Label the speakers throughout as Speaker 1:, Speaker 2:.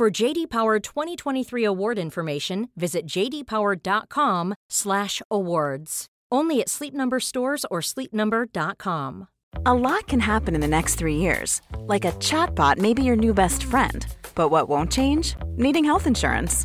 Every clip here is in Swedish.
Speaker 1: For JD Power 2023 award information, visit jdpower.com/awards. Only at Sleep Number stores or sleepnumber.com.
Speaker 2: A lot can happen in the next three years. Like a chatbot may be your new best friend. But what won't change? Needing health insurance.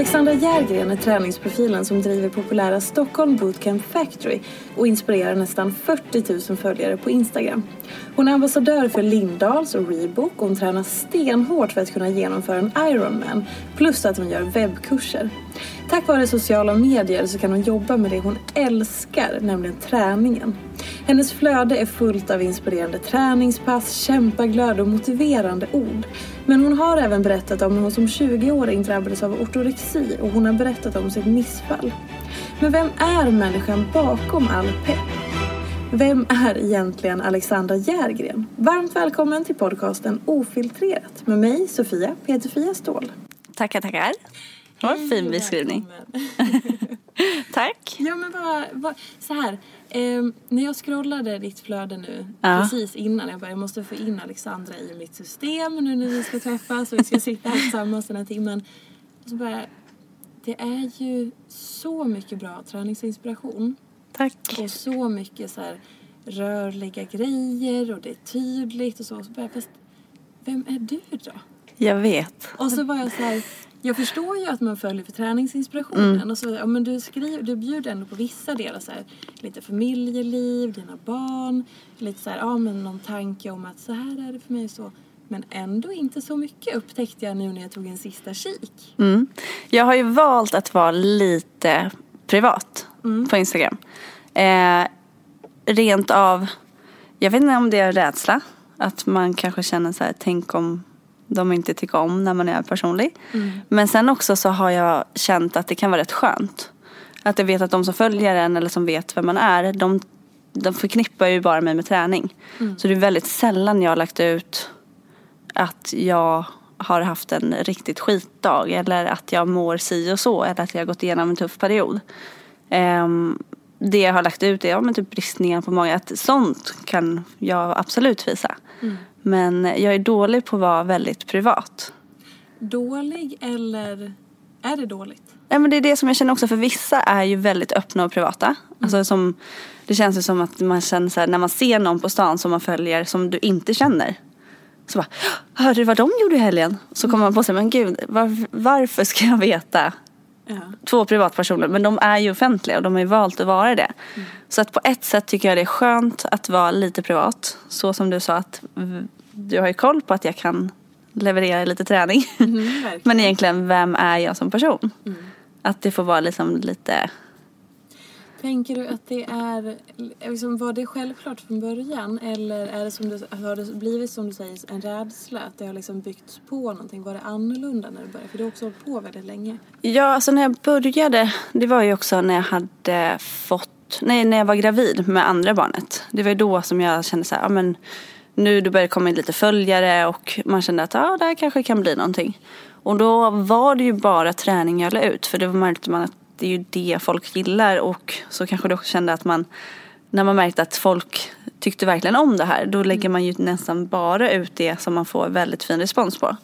Speaker 3: Alexandra Järgren är träningsprofilen som driver populära Stockholm Bootcamp Factory och inspirerar nästan 40 000 följare på Instagram. Hon är ambassadör för Lindahls och Reebok och hon tränar stenhårt för att kunna genomföra en Ironman plus att hon gör webbkurser. Tack vare sociala medier så kan hon jobba med det hon älskar, nämligen träningen. Hennes flöde är fullt av inspirerande träningspass, kämpaglöd och motiverande ord. Men hon har även berättat om hur hon som 20-åring drabbades av ortorexi och hon har berättat om sitt missfall. Men vem är människan bakom all pepp? Vem är egentligen Alexandra Järgren? Varmt välkommen till podcasten Ofiltrerat med mig, Sofia Peterfia Ståhl.
Speaker 4: Tackar, tackar. Det var en fin beskrivning. Tack.
Speaker 3: Ja men bara, bara så här. Eh, när jag scrollade ditt flöde nu ja. precis innan jag bara jag måste få in Alexandra i mitt system nu när vi ska träffas och vi ska sitta här tillsammans den här timmen. så bara, det är ju så mycket bra träningsinspiration.
Speaker 4: Tack.
Speaker 3: Och så mycket så här rörliga grejer och det är tydligt och så. så bara, fast vem är du då?
Speaker 4: Jag vet.
Speaker 3: Och så var jag så här, jag förstår ju att man följer för träningsinspirationen. Mm. Och så, ja, men du, skriver, du bjuder ändå på vissa delar. Så här, lite familjeliv, dina barn. Lite så här, ja, men någon tanke om att så här är det för mig. Så. Men ändå inte så mycket upptäckte jag nu när jag tog en sista kik.
Speaker 4: Mm. Jag har ju valt att vara lite privat mm. på Instagram. Eh, rent av, jag vet inte om det är rädsla. Att man kanske känner så här, tänk om de inte tycker om när man är personlig. Mm. Men sen också så har jag känt att det kan vara rätt skönt. Att jag vet att de som följer en eller som vet vem man är, de, de förknippar ju bara mig med träning. Mm. Så det är väldigt sällan jag har lagt ut att jag har haft en riktigt skitdag eller att jag mår si och så eller att jag har gått igenom en tuff period. Um, det jag har lagt ut är ja, men typ bristningar på många. Att sånt kan jag absolut visa. Mm. Men jag är dålig på att vara väldigt privat.
Speaker 3: Dålig eller är det dåligt?
Speaker 4: Nej, men det är det som jag känner också för vissa är ju väldigt öppna och privata. Mm. Alltså som, det känns ju som att man känner så här, när man ser någon på stan som man följer som du inte känner. Så bara, hörde du vad de gjorde i helgen? Så kommer man på sig, men gud var, varför ska jag veta Ja. Två privatpersoner, men de är ju offentliga och de har ju valt att vara det. Mm. Så att på ett sätt tycker jag det är skönt att vara lite privat. Så som du sa att du har ju koll på att jag kan leverera lite träning. Mm, men egentligen, vem är jag som person? Mm. Att det får vara liksom lite
Speaker 3: Tänker du att det är, liksom, var det självklart från början eller är det som du, har det blivit som du säger en rädsla? Att det har liksom byggts på någonting? Var det annorlunda när du började? För du har också hållit på väldigt länge.
Speaker 4: Ja, alltså när jag började, det var ju också när jag hade fått, nej när jag var gravid med andra barnet. Det var ju då som jag kände så här, ja men nu då börjar det komma in lite följare och man kände att ja, det här kanske kan bli någonting. Och då var det ju bara träning jag la ut för då märkte man att det är ju det folk gillar och så kanske du också kände att man när man märkte att folk tyckte verkligen om det här då lägger man ju nästan bara ut det som man får väldigt fin respons på.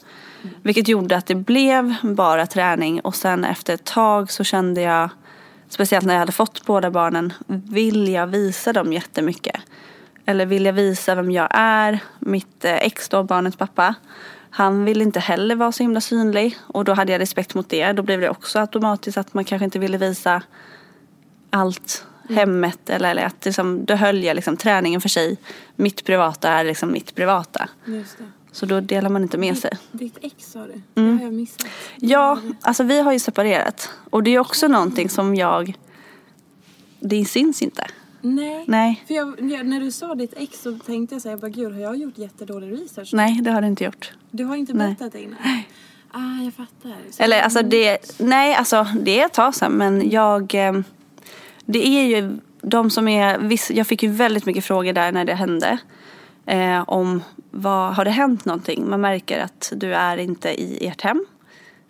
Speaker 4: Vilket gjorde att det blev bara träning och sen efter ett tag så kände jag Speciellt när jag hade fått båda barnen vill jag visa dem jättemycket. Eller vill jag visa vem jag är. Mitt eh, ex då, barnets pappa. Han ville inte heller vara så himla synlig och då hade jag respekt mot det. Då blev det också automatiskt att man kanske inte ville visa allt hemmet eller, eller att liksom, då höll jag liksom träningen för sig. Mitt privata är liksom mitt privata. Så då delar man inte med sig.
Speaker 3: Ditt ex sa du? Det har jag missat.
Speaker 4: Ja, alltså vi har ju separerat. Och det är också någonting som jag... Det syns inte.
Speaker 3: Nej.
Speaker 4: Nej.
Speaker 3: För jag, när du sa ditt ex så tänkte jag så här, jag bara, gud har jag gjort jättedålig research?
Speaker 4: Nej, det har det inte gjort.
Speaker 3: Du har inte
Speaker 4: Nej.
Speaker 3: berättat det innan? Ah, jag fattar. Så-
Speaker 4: Eller alltså det, nej alltså det är ett tag sedan men jag, eh, det är ju de som är, jag fick ju väldigt mycket frågor där när det hände. Eh, om vad, har det hänt någonting? Man märker att du är inte i ert hem.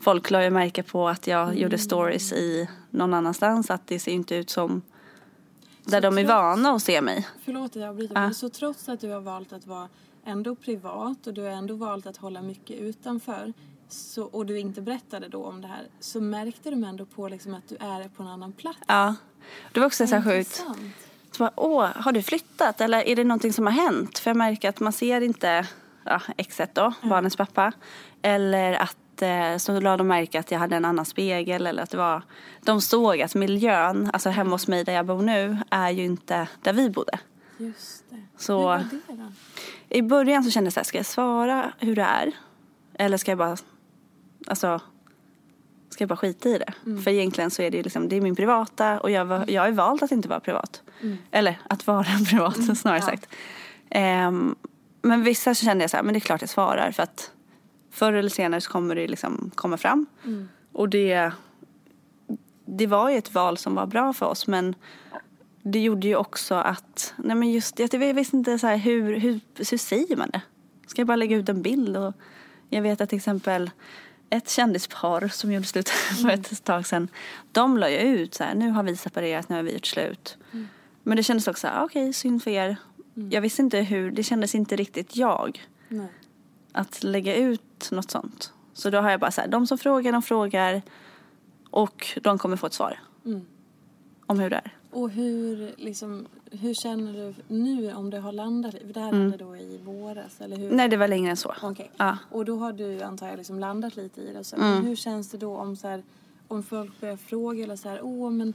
Speaker 4: Folk la ju märke på att jag gjorde stories i någon annanstans, att det ser inte ut som där de är
Speaker 3: trots-
Speaker 4: vana att se mig.
Speaker 3: Förlåt att jag avbryter.
Speaker 4: Ja.
Speaker 3: Men så trots att du har valt att vara ändå privat och du har ändå valt att hålla mycket utanför så, och du inte berättade då om det här så märkte de ändå på liksom att du är på en annan plats.
Speaker 4: Ja. Det var också så här sjukt. Så bara, Åh, har du flyttat eller är det någonting som har hänt? För jag märker att man ser inte ja, exet då, barnets pappa. Eller att eh, så la de märke att jag hade en annan spegel eller att det var De såg att miljön, alltså hemma hos mig där jag bor nu, är ju inte där vi bodde.
Speaker 3: Just det.
Speaker 4: Så-
Speaker 3: Hur var det då?
Speaker 4: I början så kände jag så här, ska jag svara hur det är? Eller ska jag bara, alltså Ska jag bara skita i det? För egentligen så är det ju liksom, det är min privata och jag, jag har ju valt att inte vara privat. Eller att vara privat snarare sagt. Ehm, men vissa så kände jag så här, men det är klart jag svarar för att förr eller senare så kommer det liksom komma fram. Och det, det var ju ett val som var bra för oss men det gjorde ju också att, nej men just jag visste inte så här, hur, hur, hur säger man det? Ska jag bara lägga ut en bild? Och jag vet att till exempel ett kändispar som gjorde slut för ett tag sedan, de la ju ut så här, nu har vi separerat, nu har vi gjort slut. Men det kändes också så här, okej, synd för er. Jag visste inte hur, det kändes inte riktigt jag
Speaker 3: Nej.
Speaker 4: Att lägga ut något sånt. Så då har jag bara så här, de som frågar, de frågar och de kommer få ett svar. Om hur det är.
Speaker 3: Och hur, liksom, hur känner du nu om det har landat? För det här hände då i våras, eller hur?
Speaker 4: Nej, det var längre än så.
Speaker 3: Okej.
Speaker 4: Ja.
Speaker 3: Och då har du antar jag liksom landat lite i det. Så,
Speaker 4: Mm.
Speaker 3: Hur känns det då om, så här, om folk börjar fråga eller så här, åh men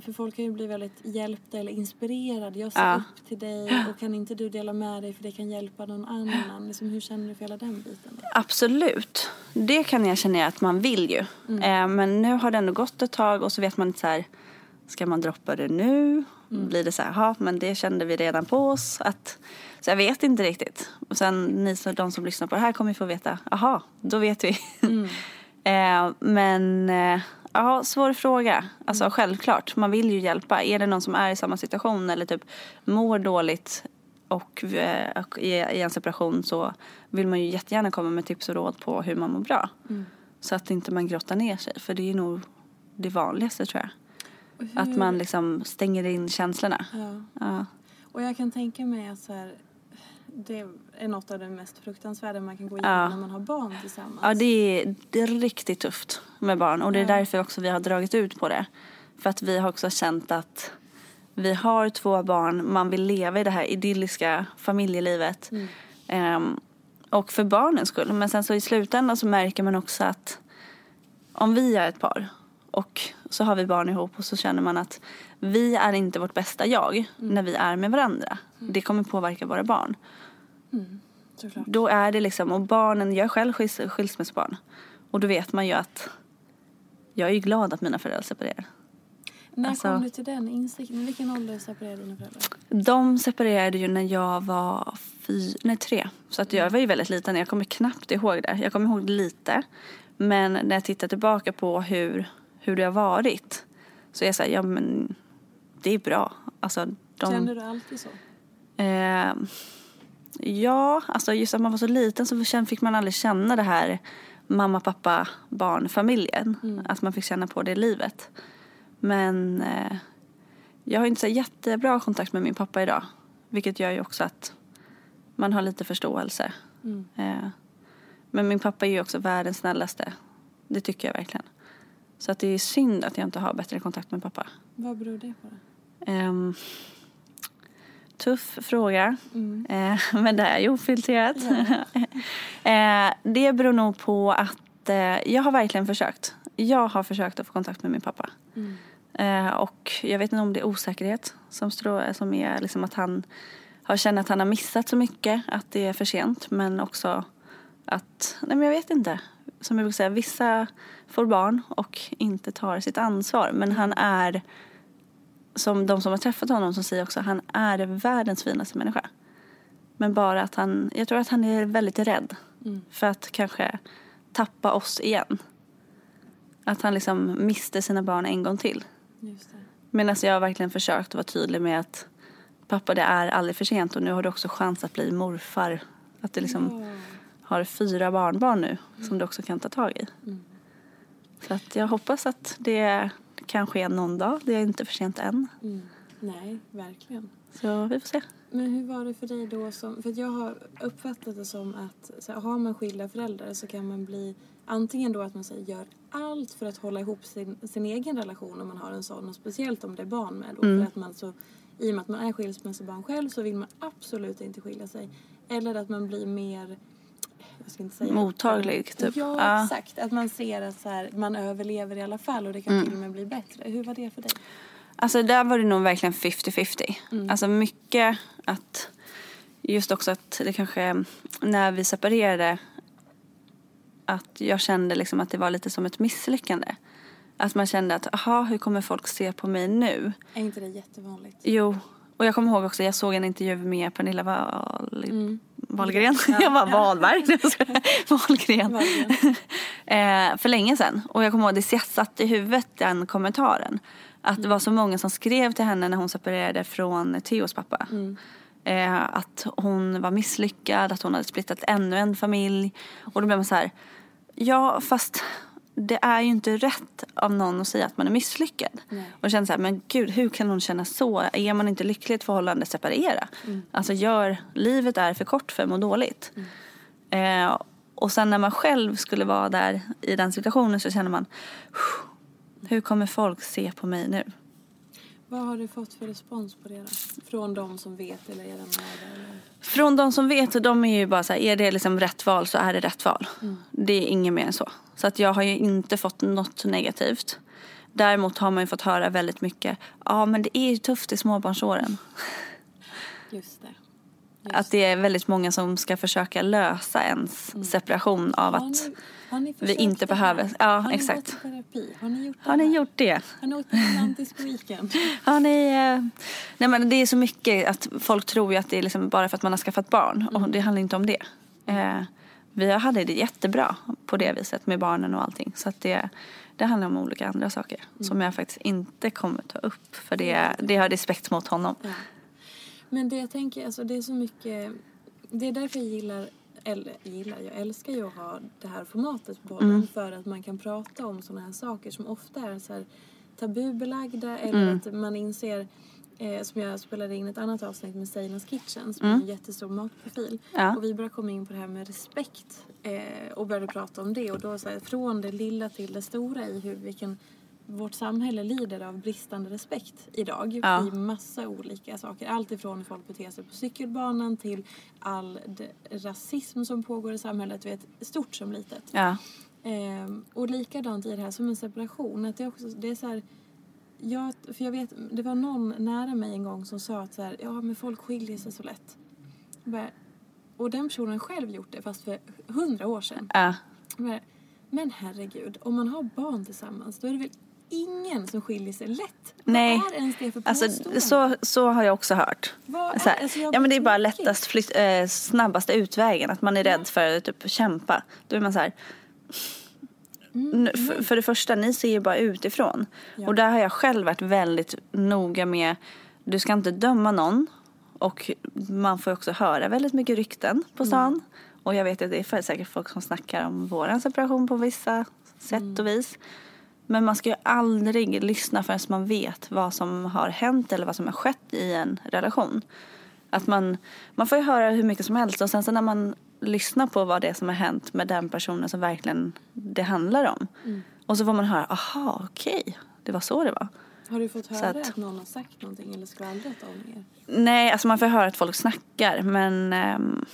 Speaker 3: för folk kan ju bli väldigt hjälpta eller inspirerade. Jag ser
Speaker 4: Ja.
Speaker 3: upp till dig och kan inte du dela med dig för det kan hjälpa någon annan. Liksom, hur känner du för hela den biten?
Speaker 4: Absolut. Det kan jag känna att man vill ju.
Speaker 3: Mm.
Speaker 4: Eh, men nu har det ändå gått ett tag och så vet man inte så här. Ska man droppa det nu?
Speaker 3: Mm.
Speaker 4: Blir det så här, ja men det kände vi redan på oss. Att, så jag vet inte riktigt. Och sen ni som, de som lyssnar på det här kommer ju få veta, aha, då vet vi.
Speaker 3: Mm.
Speaker 4: eh, men eh, ja, svår fråga. Alltså självklart, man vill ju hjälpa. Är det någon som är i samma situation eller typ mår dåligt och, eh, och i, en separation så vill man ju jättegärna komma med tips och råd på hur man mår bra.
Speaker 3: Mm.
Speaker 4: Så att inte man grottar ner sig, för det är nog det vanligaste tror jag.
Speaker 3: Hur,
Speaker 4: Att man liksom stänger in känslorna.
Speaker 3: ja.
Speaker 4: Ja.
Speaker 3: Och jag kan tänka mig att så här, det är något av det mest fruktansvärda man kan gå igenom
Speaker 4: Ja.
Speaker 3: när man har barn tillsammans.
Speaker 4: Ja, det är, det är riktigt tufft med barn och det är
Speaker 3: Ja.
Speaker 4: därför också vi har dragit ut på det. För att vi har också känt att vi har två barn, man vill leva i det här idylliska familjelivet. Ehm, och för barnens skull. Men sen så i slutändan så märker man också att om vi är ett par och så har vi barn ihop och så känner man att vi är inte vårt bästa jag när vi är med varandra. Det kommer påverka våra barn.
Speaker 3: Såklart.
Speaker 4: Då är det liksom, och barnen, jag är själv skils, skilsmässobarn. Och då vet man ju att jag är ju glad att mina föräldrar separerar.
Speaker 3: När
Speaker 4: Alltså-
Speaker 3: kom du till den insikten? Vilken ålder separerade dina föräldrar?
Speaker 4: De separerade ju när jag var fy, nej, tre. Så att jag var ju väldigt liten. Jag kommer knappt ihåg det. Jag kommer ihåg lite. Men när jag tittar tillbaka på hur, hur det har varit. Så är jag såhär, ja men det är bra. Alltså, de,
Speaker 3: Kände du alltid så?
Speaker 4: Eh, ja, alltså just att man var så liten så fick man aldrig känna det här mamma, pappa, barn, familjen. Att man fick känna på det livet. Men eh, jag har inte så jättebra kontakt med min pappa idag. Vilket gör ju också att man har lite förståelse. Eh, men min pappa är ju också världens snällaste. Det tycker jag verkligen. Så att det är synd att jag inte har bättre kontakt med pappa.
Speaker 3: Vad beror det på? Då?
Speaker 4: Tuff fråga. Eh, men det är ju ofiltrerat. eh, det beror nog på att eh, jag har verkligen försökt. Jag har försökt att få kontakt med min pappa. Eh, och jag vet inte om det är osäkerhet som, strå, som är liksom att han har känt att han har missat så mycket. Att det är för sent. Men också att, nej men jag vet inte. Som jag brukar säga, vissa får barn och inte tar sitt ansvar. Men han är som de som har träffat honom som säger också han är världens finaste människa. Men bara att han, jag tror att han är väldigt rädd för att kanske tappa oss igen. Att han liksom miste sina barn en gång till.
Speaker 3: Just det.
Speaker 4: Men alltså jag har verkligen försökt att vara tydlig med att pappa det är aldrig för sent och nu har du också chans att bli morfar. Att du liksom har fyra barnbarn nu som du också kan ta tag i. Så att jag hoppas att det kan ske någon dag. Det är inte för sent än.
Speaker 3: Mm. Nej, verkligen.
Speaker 4: Så vi får se.
Speaker 3: Men hur var det för dig då? Som, för jag har uppfattat det som att så här, har man skilda föräldrar så kan man bli antingen då att man säger, gör allt för att hålla ihop sin, sin egen relation om man har en sån och speciellt om det är barn med då. För att man så, I och med att man är skilsmässobarn själv så vill man absolut inte skilja sig. Eller att man blir mer jag ska inte säga
Speaker 4: Mottaglig, typ.
Speaker 3: Ja,
Speaker 4: Ja.
Speaker 3: exakt. Att man ser att så här, man överlever i alla fall och det kan
Speaker 4: Mm.
Speaker 3: till och med bli bättre. Hur var det för dig?
Speaker 4: Alltså där var det nog verkligen 50-50. Alltså mycket att just också att det kanske när vi separerade att jag kände liksom att det var lite som ett misslyckande. Att man kände att aha, hur kommer folk se på mig nu?
Speaker 3: Är inte det jättevanligt?
Speaker 4: Jo, och jag kommer ihåg också jag såg en intervju med Pernilla Wahl...
Speaker 3: Mm.
Speaker 4: Wahlgren. jag var Wahlberg. Wahlgren. Eh, för länge sedan. Och jag kommer ihåg det satt i huvudet den kommentaren. Att det var så många som skrev till henne när hon separerade från Theos pappa. Eh, att hon var misslyckad, att hon hade splittat ännu en familj. Och då blev man så här, ja fast det är ju inte rätt av någon att säga att man är misslyckad. Och jag kände så här, men gud hur kan hon känna så? Är man inte lycklig i ett förhållande, separera. Alltså gör, livet är för kort för att må dåligt. Eh, och sen när man själv skulle vara där i den situationen så känner man, hur kommer folk se på mig nu?
Speaker 3: Vad har du fått för respons på det då? Från de som vet eller är? Eller?
Speaker 4: Från de som vet, de är ju bara så här, är det liksom rätt val så är det rätt val. Det är inget mer än så. Så att jag har ju inte fått något negativt. Däremot har man ju fått höra väldigt mycket, ja men det är ju tufft i småbarnsåren.
Speaker 3: Just det.
Speaker 4: Att det är väldigt många som ska försöka lösa ens separation av
Speaker 3: Har
Speaker 4: att
Speaker 3: ni, har ni
Speaker 4: vi inte behöver- ja,
Speaker 3: har ni
Speaker 4: exakt.
Speaker 3: gått i terapi? Har ni gjort det
Speaker 4: har ni gjort det?
Speaker 3: Har ni åkt på romantisk weekend?
Speaker 4: Har ni, eh, nej men det är så mycket att folk tror ju att det är liksom bara för att man har skaffat barn och det handlar inte om det. Eh, vi hade det jättebra på det viset med barnen och allting. Så att det, det handlar om olika andra saker som jag faktiskt inte kommer ta upp för det, det har respekt mot honom.
Speaker 3: Ja. Men det jag tänker, alltså det är så mycket... Det är därför jag gillar, eller gillar, jag älskar ju att ha det här formatet på podden. För att man kan prata om sådana här saker som ofta är så tabubelagda eller att man inser Eh, som jag spelade in ett annat avsnitt med Seinas Kitchen som är en jättestor matprofil.
Speaker 4: Ja.
Speaker 3: Och vi började komma in på det här med respekt eh, och började prata om det. Och då så här, från det lilla till det stora i hur vi kan vårt samhälle lider av bristande respekt idag
Speaker 4: Ja.
Speaker 3: i massa olika saker. Allt ifrån hur folk beter sig på cykelbanan till all rasism som pågår i samhället, vet, stort som litet.
Speaker 4: Ja.
Speaker 3: Ehm, och likadant i det här som en separation. Att det, är också, det är så här, jag, för jag vet, det var någon nära mig en gång som sa att så här, ja men folk skiljer sig så lätt. Bara, Och den personen själv gjort det fast för hundra år sedan.
Speaker 4: Ja.
Speaker 3: Men, men herregud, om man har barn tillsammans då är det väl ingen som skiljer sig lätt.
Speaker 4: Nej,
Speaker 3: Vad är ens det för
Speaker 4: alltså, så, så har jag också hört.
Speaker 3: Vad
Speaker 4: Så
Speaker 3: är- alltså,
Speaker 4: ja, men det är bara lättast, flytt, eh, snabbaste utvägen. Att man är rädd för att typ, kämpa. Då är man så här.
Speaker 3: Mm,
Speaker 4: för, för det första, ni ser ju bara utifrån. Och där har jag själv varit väldigt noga med. Du ska inte döma någon. Och man får också höra väldigt mycket rykten på
Speaker 3: Mm.
Speaker 4: stan. Och jag vet att det är säkert folk som snackar om våran separation på vissa sätt
Speaker 3: Mm.
Speaker 4: och vis. Men man ska ju aldrig lyssna förrän man vet vad som har hänt eller vad som har skett i en relation. Att man, man får ju höra hur mycket som helst och sen så när man lyssnar på vad det är som har hänt med den personen som verkligen det handlar om.
Speaker 3: Mm.
Speaker 4: Och så får man höra, aha okej, det var så det var.
Speaker 3: Har du fått höra
Speaker 4: att-
Speaker 3: att... någon har sagt någonting eller skvallrat om er?
Speaker 4: Nej, alltså man får höra att folk snackar men ehm,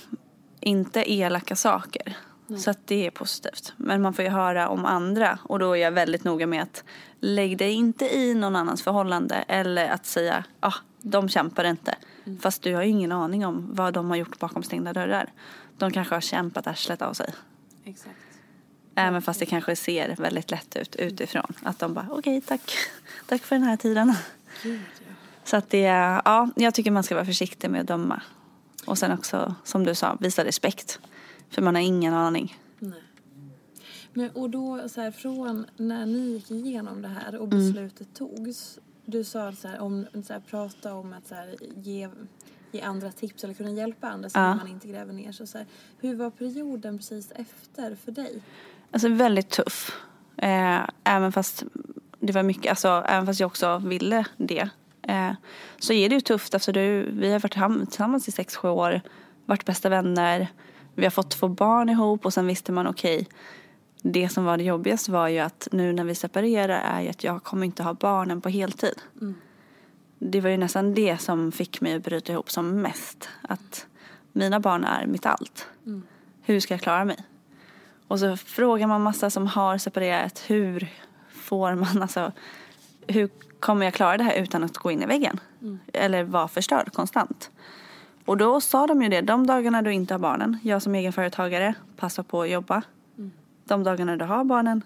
Speaker 4: inte elaka saker. Så att det är positivt. Men man får ju höra om andra och då är jag väldigt noga med att lägg dig inte i någon annans förhållande eller att säga ah, de kämpar inte. Fast du har ju ingen aning om vad de har gjort bakom stängda dörrar. De kanske har kämpat arslet av sig.
Speaker 3: Exakt.
Speaker 4: Även fast det kanske ser väldigt lätt ut utifrån. Att de bara okej tack, tack för den här tiden.
Speaker 3: Gud, ja.
Speaker 4: Så att det, ja, jag tycker man ska vara försiktig med att döma. Och sen också, som du sa, visa respekt. För man har ingen aning.
Speaker 3: Nej. Men, och då så här, från när ni gick igenom det här
Speaker 4: Mm.
Speaker 3: och beslutet togs. Du sa så här, om så här, prata om att så här, ge, ge andra tips eller kunna hjälpa andra så
Speaker 4: Ja.
Speaker 3: att man inte gräver ner sig. Så här, hur var perioden precis efter för dig?
Speaker 4: Alltså väldigt tuff. Eh, även fast det var mycket, alltså även fast jag också ville det. Eh, så är det ju tufft. Alltså du, vi har varit tillsammans i sex, sju år. Varit bästa vänner. Vi har fått två barn ihop och sen visste man okej. det som var det jobbigaste var ju att nu när vi separerar är ju att jag kommer inte ha barnen på heltid. Det var ju nästan det som fick mig att bryta ihop som mest. Att mina barn är mitt allt. Hur ska jag klara mig? Och så frågar man massa som har separerat. Hur får man alltså. Hur kommer jag klara det här utan att gå in i väggen? Eller vara förstörd konstant? Och då sa de ju det. De dagarna du inte har barnen. Jag som egenföretagare. Passa på att jobba. De dagarna du har barnen.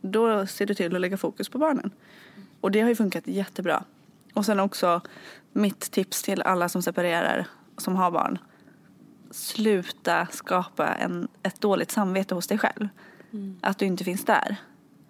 Speaker 4: Då ser du till att lägga fokus på barnen. Och det har ju funkat jättebra. Och sen också mitt tips till alla som separerar. Som har barn sluta skapa en, ett dåligt samvete hos dig själv. Att du inte finns där.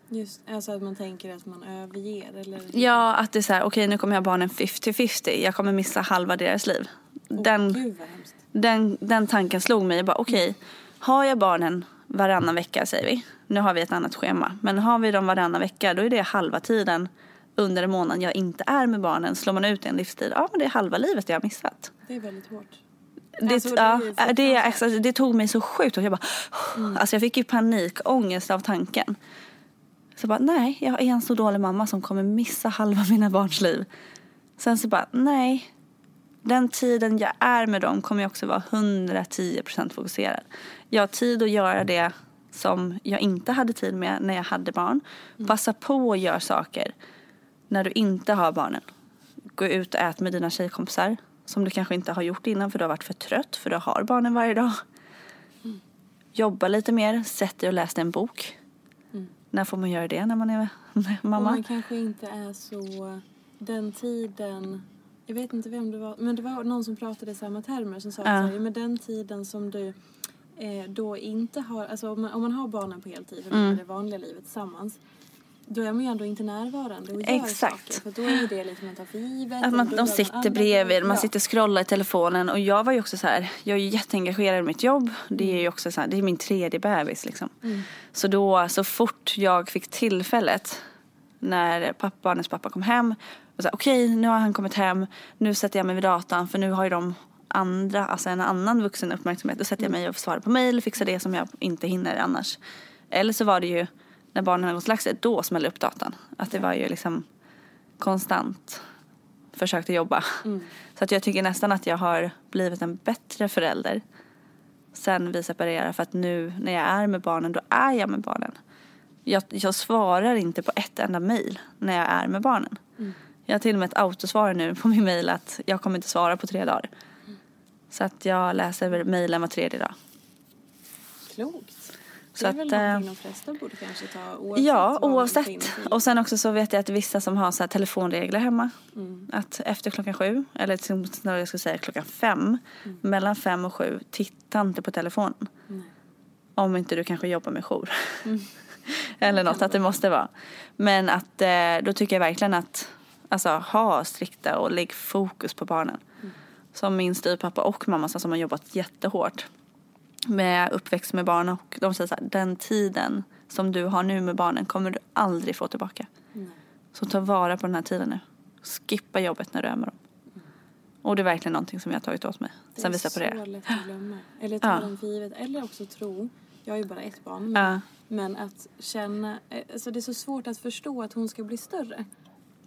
Speaker 3: Just, alltså att man tänker att man överger eller?
Speaker 4: Ja, att det är så här, okej nu kommer jag ha barnen 50-50. Jag kommer missa halva deras liv. Den,
Speaker 3: hemskt.
Speaker 4: den, den tanken slog mig. Jag bara, okej, har jag barnen varannan vecka säger vi. Nu har vi ett annat schema. Men har vi dem varannan vecka då är det halva tiden under en månad jag inte är med barnen. Slår man ut en livstid, ja men det är halva livet jag har missat.
Speaker 3: Det är väldigt hårt.
Speaker 4: Det,
Speaker 3: Alltså, det
Speaker 4: ja, det, alltså, det tog mig så sjukt och jag bara, alltså jag fick ju panikångest av tanken. Så bara, nej, jag är en så dålig mamma som kommer missa halva mina barns liv. Sen så bara, nej, den tiden jag är med dem kommer jag också vara 110% fokuserad. Jag har tid att göra det som jag inte hade tid med när jag hade barn. Passa på att göra saker när du inte har barnen. Gå ut och ät med dina tjejkompisar som du kanske inte har gjort innan för du har varit för trött för du har barnen varje dag. Jobba lite mer, sätt dig och läs en bok. När får man göra det när man är
Speaker 3: Och
Speaker 4: mamma?
Speaker 3: man kanske inte är så... Den tiden... Jag vet inte vem det var, men det var någon som pratade i samma termer som sa
Speaker 4: Ja.
Speaker 3: att så här, med den tiden som du eh, då inte har... Alltså om man, om man har barnen på heltid och
Speaker 4: Mm.
Speaker 3: det vanliga livet tillsammans då är man ju ändå inte närvarande och gör
Speaker 4: Exakt.
Speaker 3: saker. För då är det lite man tar för givet.
Speaker 4: Att man, de sitter bredvid, man
Speaker 3: Ja.
Speaker 4: sitter och scrollar i telefonen. Och jag var ju också så här, jag är ju jätteengagerad i mitt jobb. Det är ju också så här, det är min tredje bebis liksom. Så då, så fort jag fick tillfället när pappa, barnens pappa kom hem. Okej nu har han kommit hem, nu sätter jag mig vid datan för nu har ju de andra, alltså en annan vuxen uppmärksamhet. Då sätter jag mig och svarar på mejl, fixar det som jag inte hinner annars. Eller så var det ju när barnen har gått och lagt sig, då smällde upp datan. Att det var ju liksom konstant försökte jobba. Så att jag tycker nästan att jag har blivit en bättre förälder sen vi separerade för att nu när jag är med barnen då är jag med barnen. Jag, jag svarar inte på ett enda mejl när jag är med barnen. Jag har till och med ett autosvar nu på min mejl att jag kommer inte svara på tre dagar. Så att jag läser mejlen var tredje dag.
Speaker 3: Klokt. Det är väl
Speaker 4: eh,
Speaker 3: någonting de flesta borde kanske ta oavsett
Speaker 4: Ja, oavsett. Och sen också så vet jag att vissa som har så här telefonregler hemma.
Speaker 3: Mm.
Speaker 4: Att efter klockan sju, eller när jag ska säga klockan fem.
Speaker 3: Mm.
Speaker 4: Mellan fem och sju, titta inte på telefonen. Om inte du kanske jobbar med jour.
Speaker 3: Mm.
Speaker 4: eller något, att det måste vara. Men att eh, då tycker jag verkligen att alltså, ha strikta och lägg fokus på barnen.
Speaker 3: Mm.
Speaker 4: Som min styvpappa och mamma sa, som har jobbat jättehårt med uppväxt med barn och de säger så här, den tiden som du har nu med barnen kommer du aldrig få tillbaka. Så ta vara på den här tiden nu. Skippa jobbet när du är med dem. Och det är verkligen någonting som jag har tagit åt mig. Sen vi
Speaker 3: Det är
Speaker 4: separerade.
Speaker 3: så lätt att glömma. Eller ta
Speaker 4: Ja.
Speaker 3: dem för givet. Eller också tro, jag har ju bara ett barn, men,
Speaker 4: Ja.
Speaker 3: men att känna, eh, alltså det är så svårt att förstå att hon ska bli större.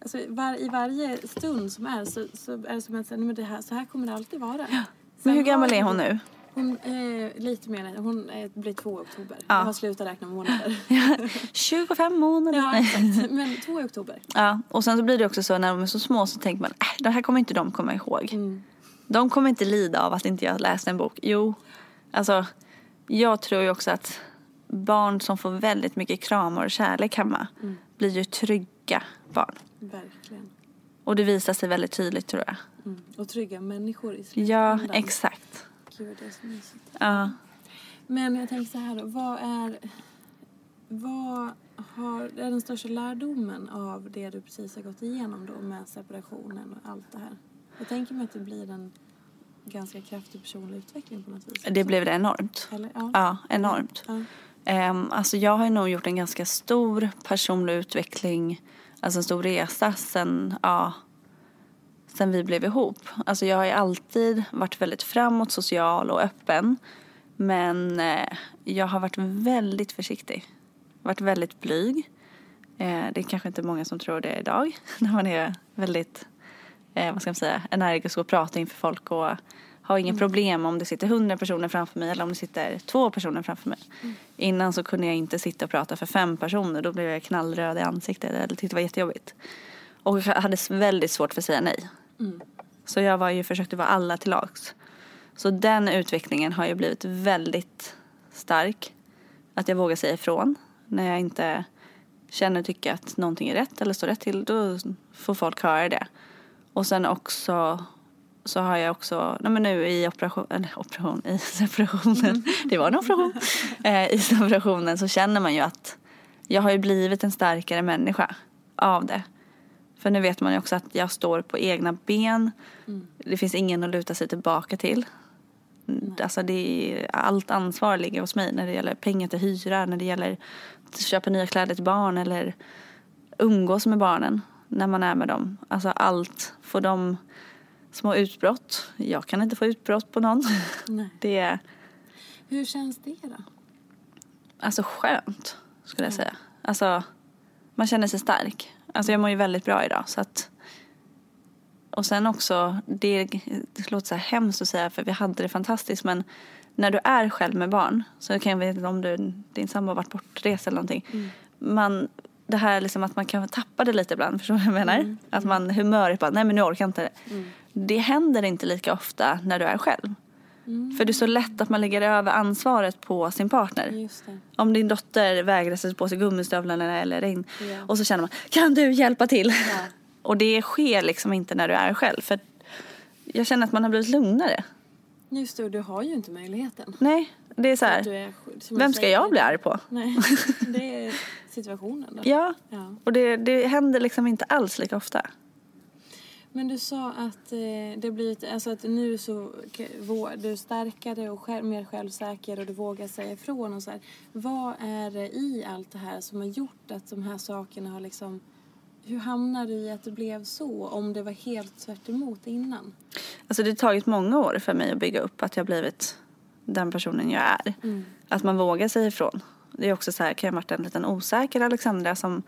Speaker 3: Alltså var, I varje stund som är så, så är det som att nej, men det här, så här kommer det alltid vara.
Speaker 4: Men
Speaker 3: Sen
Speaker 4: hur gammal är hon nu?
Speaker 3: Hon är lite mer, än- hon är, blir två i oktober.
Speaker 4: Ja.
Speaker 3: Jag har slutat räkna månader.
Speaker 4: 25 månader.
Speaker 3: ja, exakt. Men två i oktober.
Speaker 4: Ja, och sen så blir det också så när de är så små så tänker man, äh, det här kommer inte de komma ihåg.
Speaker 3: Mm.
Speaker 4: De kommer inte lida av att inte jag läste en bok. Jo, alltså jag tror ju också att barn som får väldigt mycket kramar och kärlek hemma
Speaker 3: Mm.
Speaker 4: blir ju trygga barn.
Speaker 3: Verkligen.
Speaker 4: Och det visar sig väldigt tydligt tror jag.
Speaker 3: Mm. Och trygga människor i
Speaker 4: Ja,
Speaker 3: slutändan.
Speaker 4: exakt.
Speaker 3: Gud, det är så mysigt.
Speaker 4: Ja.
Speaker 3: Men jag tänker så här då, vad är... Vad har, är den största lärdomen av det du precis har gått igenom då med separationen och allt det här? Jag tänker mig att det blir en ganska kraftig personlig utveckling på något vis.
Speaker 4: Det blev det enormt.
Speaker 3: Eller? Ja.
Speaker 4: Ja, enormt.
Speaker 3: Ja.
Speaker 4: Um, alltså jag har nog gjort en ganska stor personlig utveckling, alltså en stor resa sen, ja, sen vi blev ihop. Alltså jag har ju alltid varit väldigt framåt, social och öppen. Men eh, jag har varit väldigt försiktig. Varit väldigt blyg. Eh, det är kanske inte många som tror det idag. När man är väldigt, eh, vad ska man säga, energisk och pratar inför folk och har inga problem om det sitter hundra personer framför mig eller om det sitter två personer framför mig. Innan så kunde jag inte sitta och prata för fem personer. Då blev jag knallröd i ansiktet eller tyckte det var jättejobbigt. Och jag hade väldigt svårt för att säga nej. Så jag var ju, försökte vara alla till lags. Så den utvecklingen har ju blivit väldigt stark. Att jag vågar säga ifrån. När jag inte känner och tycker att någonting är rätt eller står rätt till. Då får folk höra det. Och sen också så har jag också, nej men nu i operation, eller operation, i separationen. Det var en operation. Eh, I separationen så känner man ju att jag har ju blivit en starkare människa av det. För nu vet man ju också att jag står på egna ben. Det finns ingen att luta sig tillbaka till. Alltså det är, allt ansvar ligger hos mig när det gäller pengar till hyra, när det gäller att köpa nya kläder till barn eller umgås med barnen när man är med dem. Alltså allt. Får de små utbrott? Jag kan inte få utbrott på någon.
Speaker 3: Nej.
Speaker 4: Det är
Speaker 3: Hur känns det då?
Speaker 4: alltså skönt skulle jag säga. Alltså man känner sig stark. Alltså jag mår ju väldigt bra idag så att och sen också, det, det låter så här hemskt att säga för vi hade det fantastiskt men när du är själv med barn så kan jag veta om du, din sambo har varit bortrest eller någonting. Man, det här liksom att man kan tappa det lite ibland, förstår du vad jag menar? Att man humöret bara, nej men nu orkar jag inte det. Det händer inte lika ofta när du är själv. För det är så lätt att man lägger över ansvaret på sin partner. Om din dotter vägrar sätta på sig gummistövlarna eller regn.
Speaker 3: Ja.
Speaker 4: Och så känner man, kan du hjälpa till?
Speaker 3: Ja.
Speaker 4: Och det sker liksom inte när du är själv. För jag känner att man har blivit lugnare.
Speaker 3: Just det, och du har ju inte möjligheten.
Speaker 4: Nej, det är så här.
Speaker 3: är,
Speaker 4: Vem ska jag bli arg på?
Speaker 3: Nej, det är situationen då.
Speaker 4: Ja,
Speaker 3: Ja.
Speaker 4: och det, det händer liksom inte alls lika ofta.
Speaker 3: Men du sa att eh, det blir alltså att nu så du är starkare och själv, mer självsäker och du vågar säga ifrån och så här. Vad är det i allt det här som har gjort att de här sakerna har liksom hur hamnade du i att det blev så om det var helt tvärt emot innan?
Speaker 4: Alltså det har tagit många år för mig att bygga upp att jag blivit den personen jag är. Att man vågar säga ifrån. Det är också så här, kan jag ha varit en liten osäker Alexandra som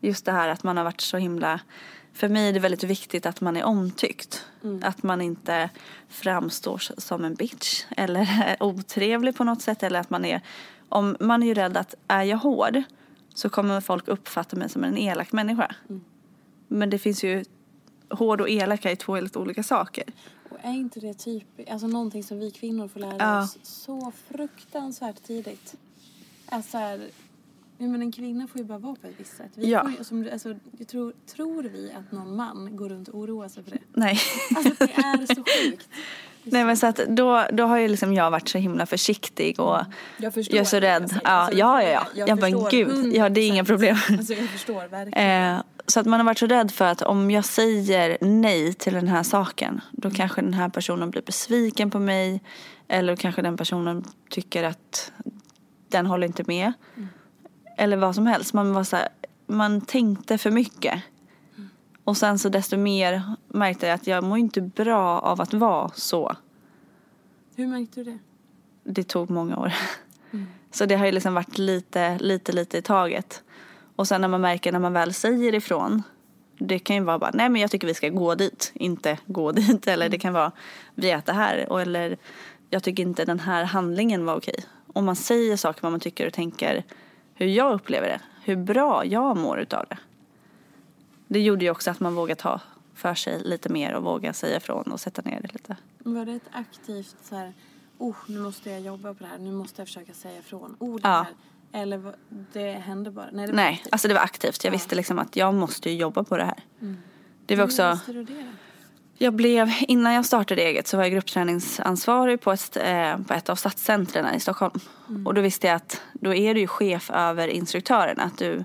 Speaker 4: just det här att man har varit så himla för mig är det väldigt viktigt att man är omtyckt. Att man inte framstår som en bitch eller är otrevlig på något sätt. Eller att man är, om, man är ju rädd att är jag hård så kommer folk uppfatta mig som en elak människa. Men det finns ju, hård och elak är två helt olika saker.
Speaker 3: Och är inte det typ, alltså någonting som vi kvinnor får lära
Speaker 4: Ja.
Speaker 3: oss så fruktansvärt tidigt? är så här, ja, men en kvinna får ju bara vara på ett visst sätt. Vi
Speaker 4: Ja.
Speaker 3: får ju, som, alltså, jag tror, tror vi att någon man går runt och oroar sig för det?
Speaker 4: Nej.
Speaker 3: Alltså det är så sjukt.
Speaker 4: Nej men så att då, då har ju liksom jag varit så himla försiktig och
Speaker 3: Jag förstår.
Speaker 4: jag är så rädd.
Speaker 3: är så.
Speaker 4: Ja,
Speaker 3: Alltså,
Speaker 4: ja, ja. ja.
Speaker 3: jag
Speaker 4: Jag, bara gud, ja det är inga
Speaker 3: 100%.
Speaker 4: problem.
Speaker 3: Alltså jag förstår verkligen.
Speaker 4: Eh, så att man har varit så rädd för att om jag säger nej till den här saken då kanske den här personen blir besviken på mig eller kanske den personen tycker att den håller inte med. Eller vad som helst. Man, var så här, man tänkte för mycket. Och sen så desto mer märkte jag att jag mår inte bra av att vara så.
Speaker 3: Hur märkte du det?
Speaker 4: Det tog många år. Så det har ju liksom varit lite, lite, lite i taget. Och sen när man märker när man väl säger ifrån. Det kan ju vara bara, nej men jag tycker vi ska gå dit, inte gå dit. Eller det kan vara, vi äter här. Och, eller, jag tycker inte den här handlingen var okej. Om man säger saker vad man tycker och tänker hur jag upplever det. Hur bra jag mår utav det. Det gjorde ju också att man vågar ta för sig lite mer och våga säga ifrån och sätta ner det lite.
Speaker 3: Var det ett aktivt så här, oh nu måste jag jobba på det här, nu måste jag försöka säga ifrån. Oh det
Speaker 4: Ja.
Speaker 3: här. Eller det hände bara? Nej, det var
Speaker 4: Nej,
Speaker 3: aktivt.
Speaker 4: alltså det var aktivt. Jag visste liksom att jag måste ju jobba på det här. Det var
Speaker 3: Hur
Speaker 4: också,
Speaker 3: visste du det då?
Speaker 4: Jag blev, innan jag startade eget så var jag gruppträningsansvarig på ett, eh, på ett av stadscentren i Stockholm. Och då visste jag att då är du ju chef över instruktörerna. Att du,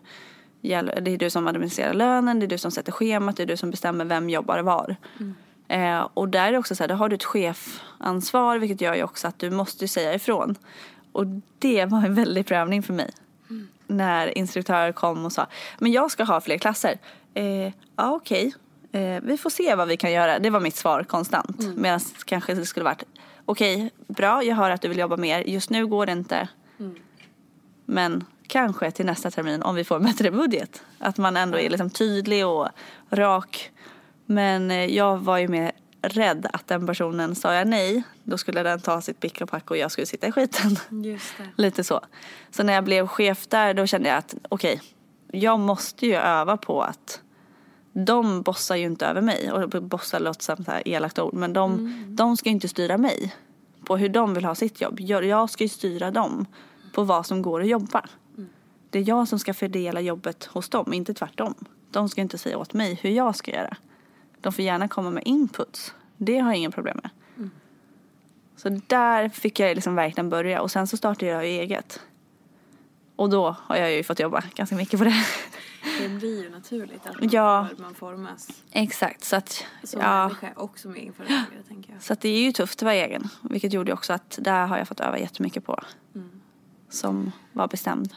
Speaker 4: det är du som administrerar lönen, det är du som sätter schemat, det är du som bestämmer vem jobbar var. Eh, och där är det också så här, då har du ett chefansvar vilket gör ju också att du måste säga ifrån. Och det var en väldig prövning för mig. När instruktörer kom och sa, men jag ska ha fler klasser. Eh, ja okej, eh, vi får se vad vi kan göra. Det var mitt svar konstant. Medan kanske det skulle varit, okej, bra, jag hör att du vill jobba mer. Just nu går det inte. Men kanske till nästa termin om vi får en bättre budget. Att man ändå är liksom tydlig och rak. Men eh, jag var ju mer rädd att den personen sa jag nej, då skulle den ta sitt pick och pack och jag skulle sitta i skiten. Lite så. Så när jag blev chef där då kände jag att okej, jag måste ju öva på att de bossar ju inte över mig. Och bossar låter som så här elakt ord. Men de, de ska ju inte styra mig på hur de vill ha sitt jobb. Jag, jag ska ju styra dem på vad som går att jobba. Det är jag som ska fördela jobbet hos dem, inte tvärtom. De ska inte säga åt mig hur jag ska göra. De får gärna komma med inputs. Det har jag inga problem med. Så där fick jag liksom verkligen börja och sen så startade jag eget. Och då har jag ju fått jobba ganska mycket på det.
Speaker 3: Det blir ju naturligt att man,
Speaker 4: Ja.
Speaker 3: man formas
Speaker 4: Exakt, så att,
Speaker 3: som
Speaker 4: ja,
Speaker 3: människa och som egenföretagare tänker jag.
Speaker 4: så att det är ju tufft att vara egen. Vilket gjorde också att där har jag fått öva jättemycket på. Som var bestämd.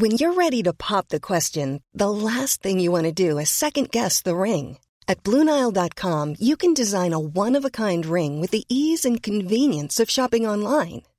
Speaker 5: When you're ready to pop the question, the last thing you want to do is second guess the ring. At Bluenile.com, you can design a one of a kind ring with the ease and convenience of shopping online.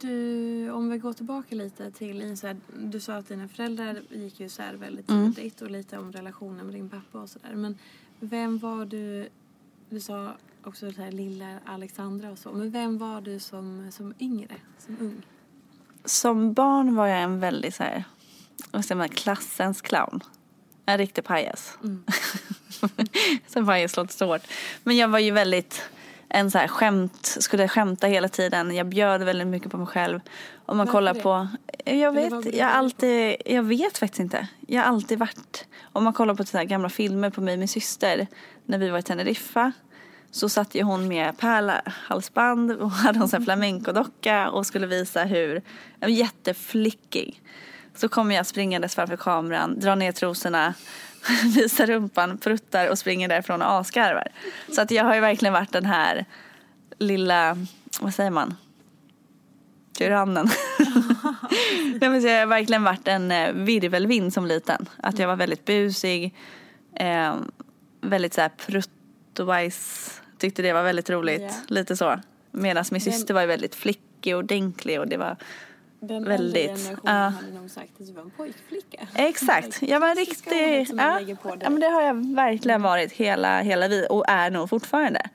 Speaker 3: Du, om vi går tillbaka lite till, så här, du sa att dina föräldrar gick ju isär väldigt
Speaker 4: Mm.
Speaker 3: tidigt och lite om relationen med din pappa och sådär. Men vem var du, du sa också det här lilla Alexandra och så, men vem var du som, som yngre, som ung?
Speaker 4: Som barn var jag en väldigt så här, vad säger man, klassens clown. En riktig pajas. Sen pajas låter så hårt. Men jag var ju väldigt en så här skämt, skulle skämta hela tiden. Jag bjöd väldigt mycket på mig själv. Om man
Speaker 3: Varför
Speaker 4: kollar
Speaker 3: det?
Speaker 4: på, jag vet, jag alltid, jag vet faktiskt inte. Jag har alltid varit, om man kollar på så här gamla filmer på mig och min syster när vi var i Teneriffa. Så satt ju hon med pärlhalsband och hade en sån flamencodocka och skulle visa hur, jätteflickig. Så kommer jag springandes framför kameran, drar ner trosorna, visar rumpan, pruttar och springer därifrån och asgarvar. Så att jag har ju verkligen varit den här lilla, vad säger man? Tyrannen. Nej, men jag har verkligen varit en eh, virvelvind som liten. Att jag var väldigt busig, eh, väldigt så här prutt och bajs. Tyckte det var väldigt roligt,
Speaker 3: Ja.
Speaker 4: lite så. Medan min syster var ju väldigt flickig och ordentlig och det var
Speaker 3: Den
Speaker 4: Väldigt,
Speaker 3: generationen
Speaker 4: ja.
Speaker 3: hade nog sagt att du var en pojkflicka.
Speaker 4: Exakt, jag var riktig,
Speaker 3: ordet som man
Speaker 4: ja, ja men det har jag verkligen varit hela, hela vi och är nog fortfarande.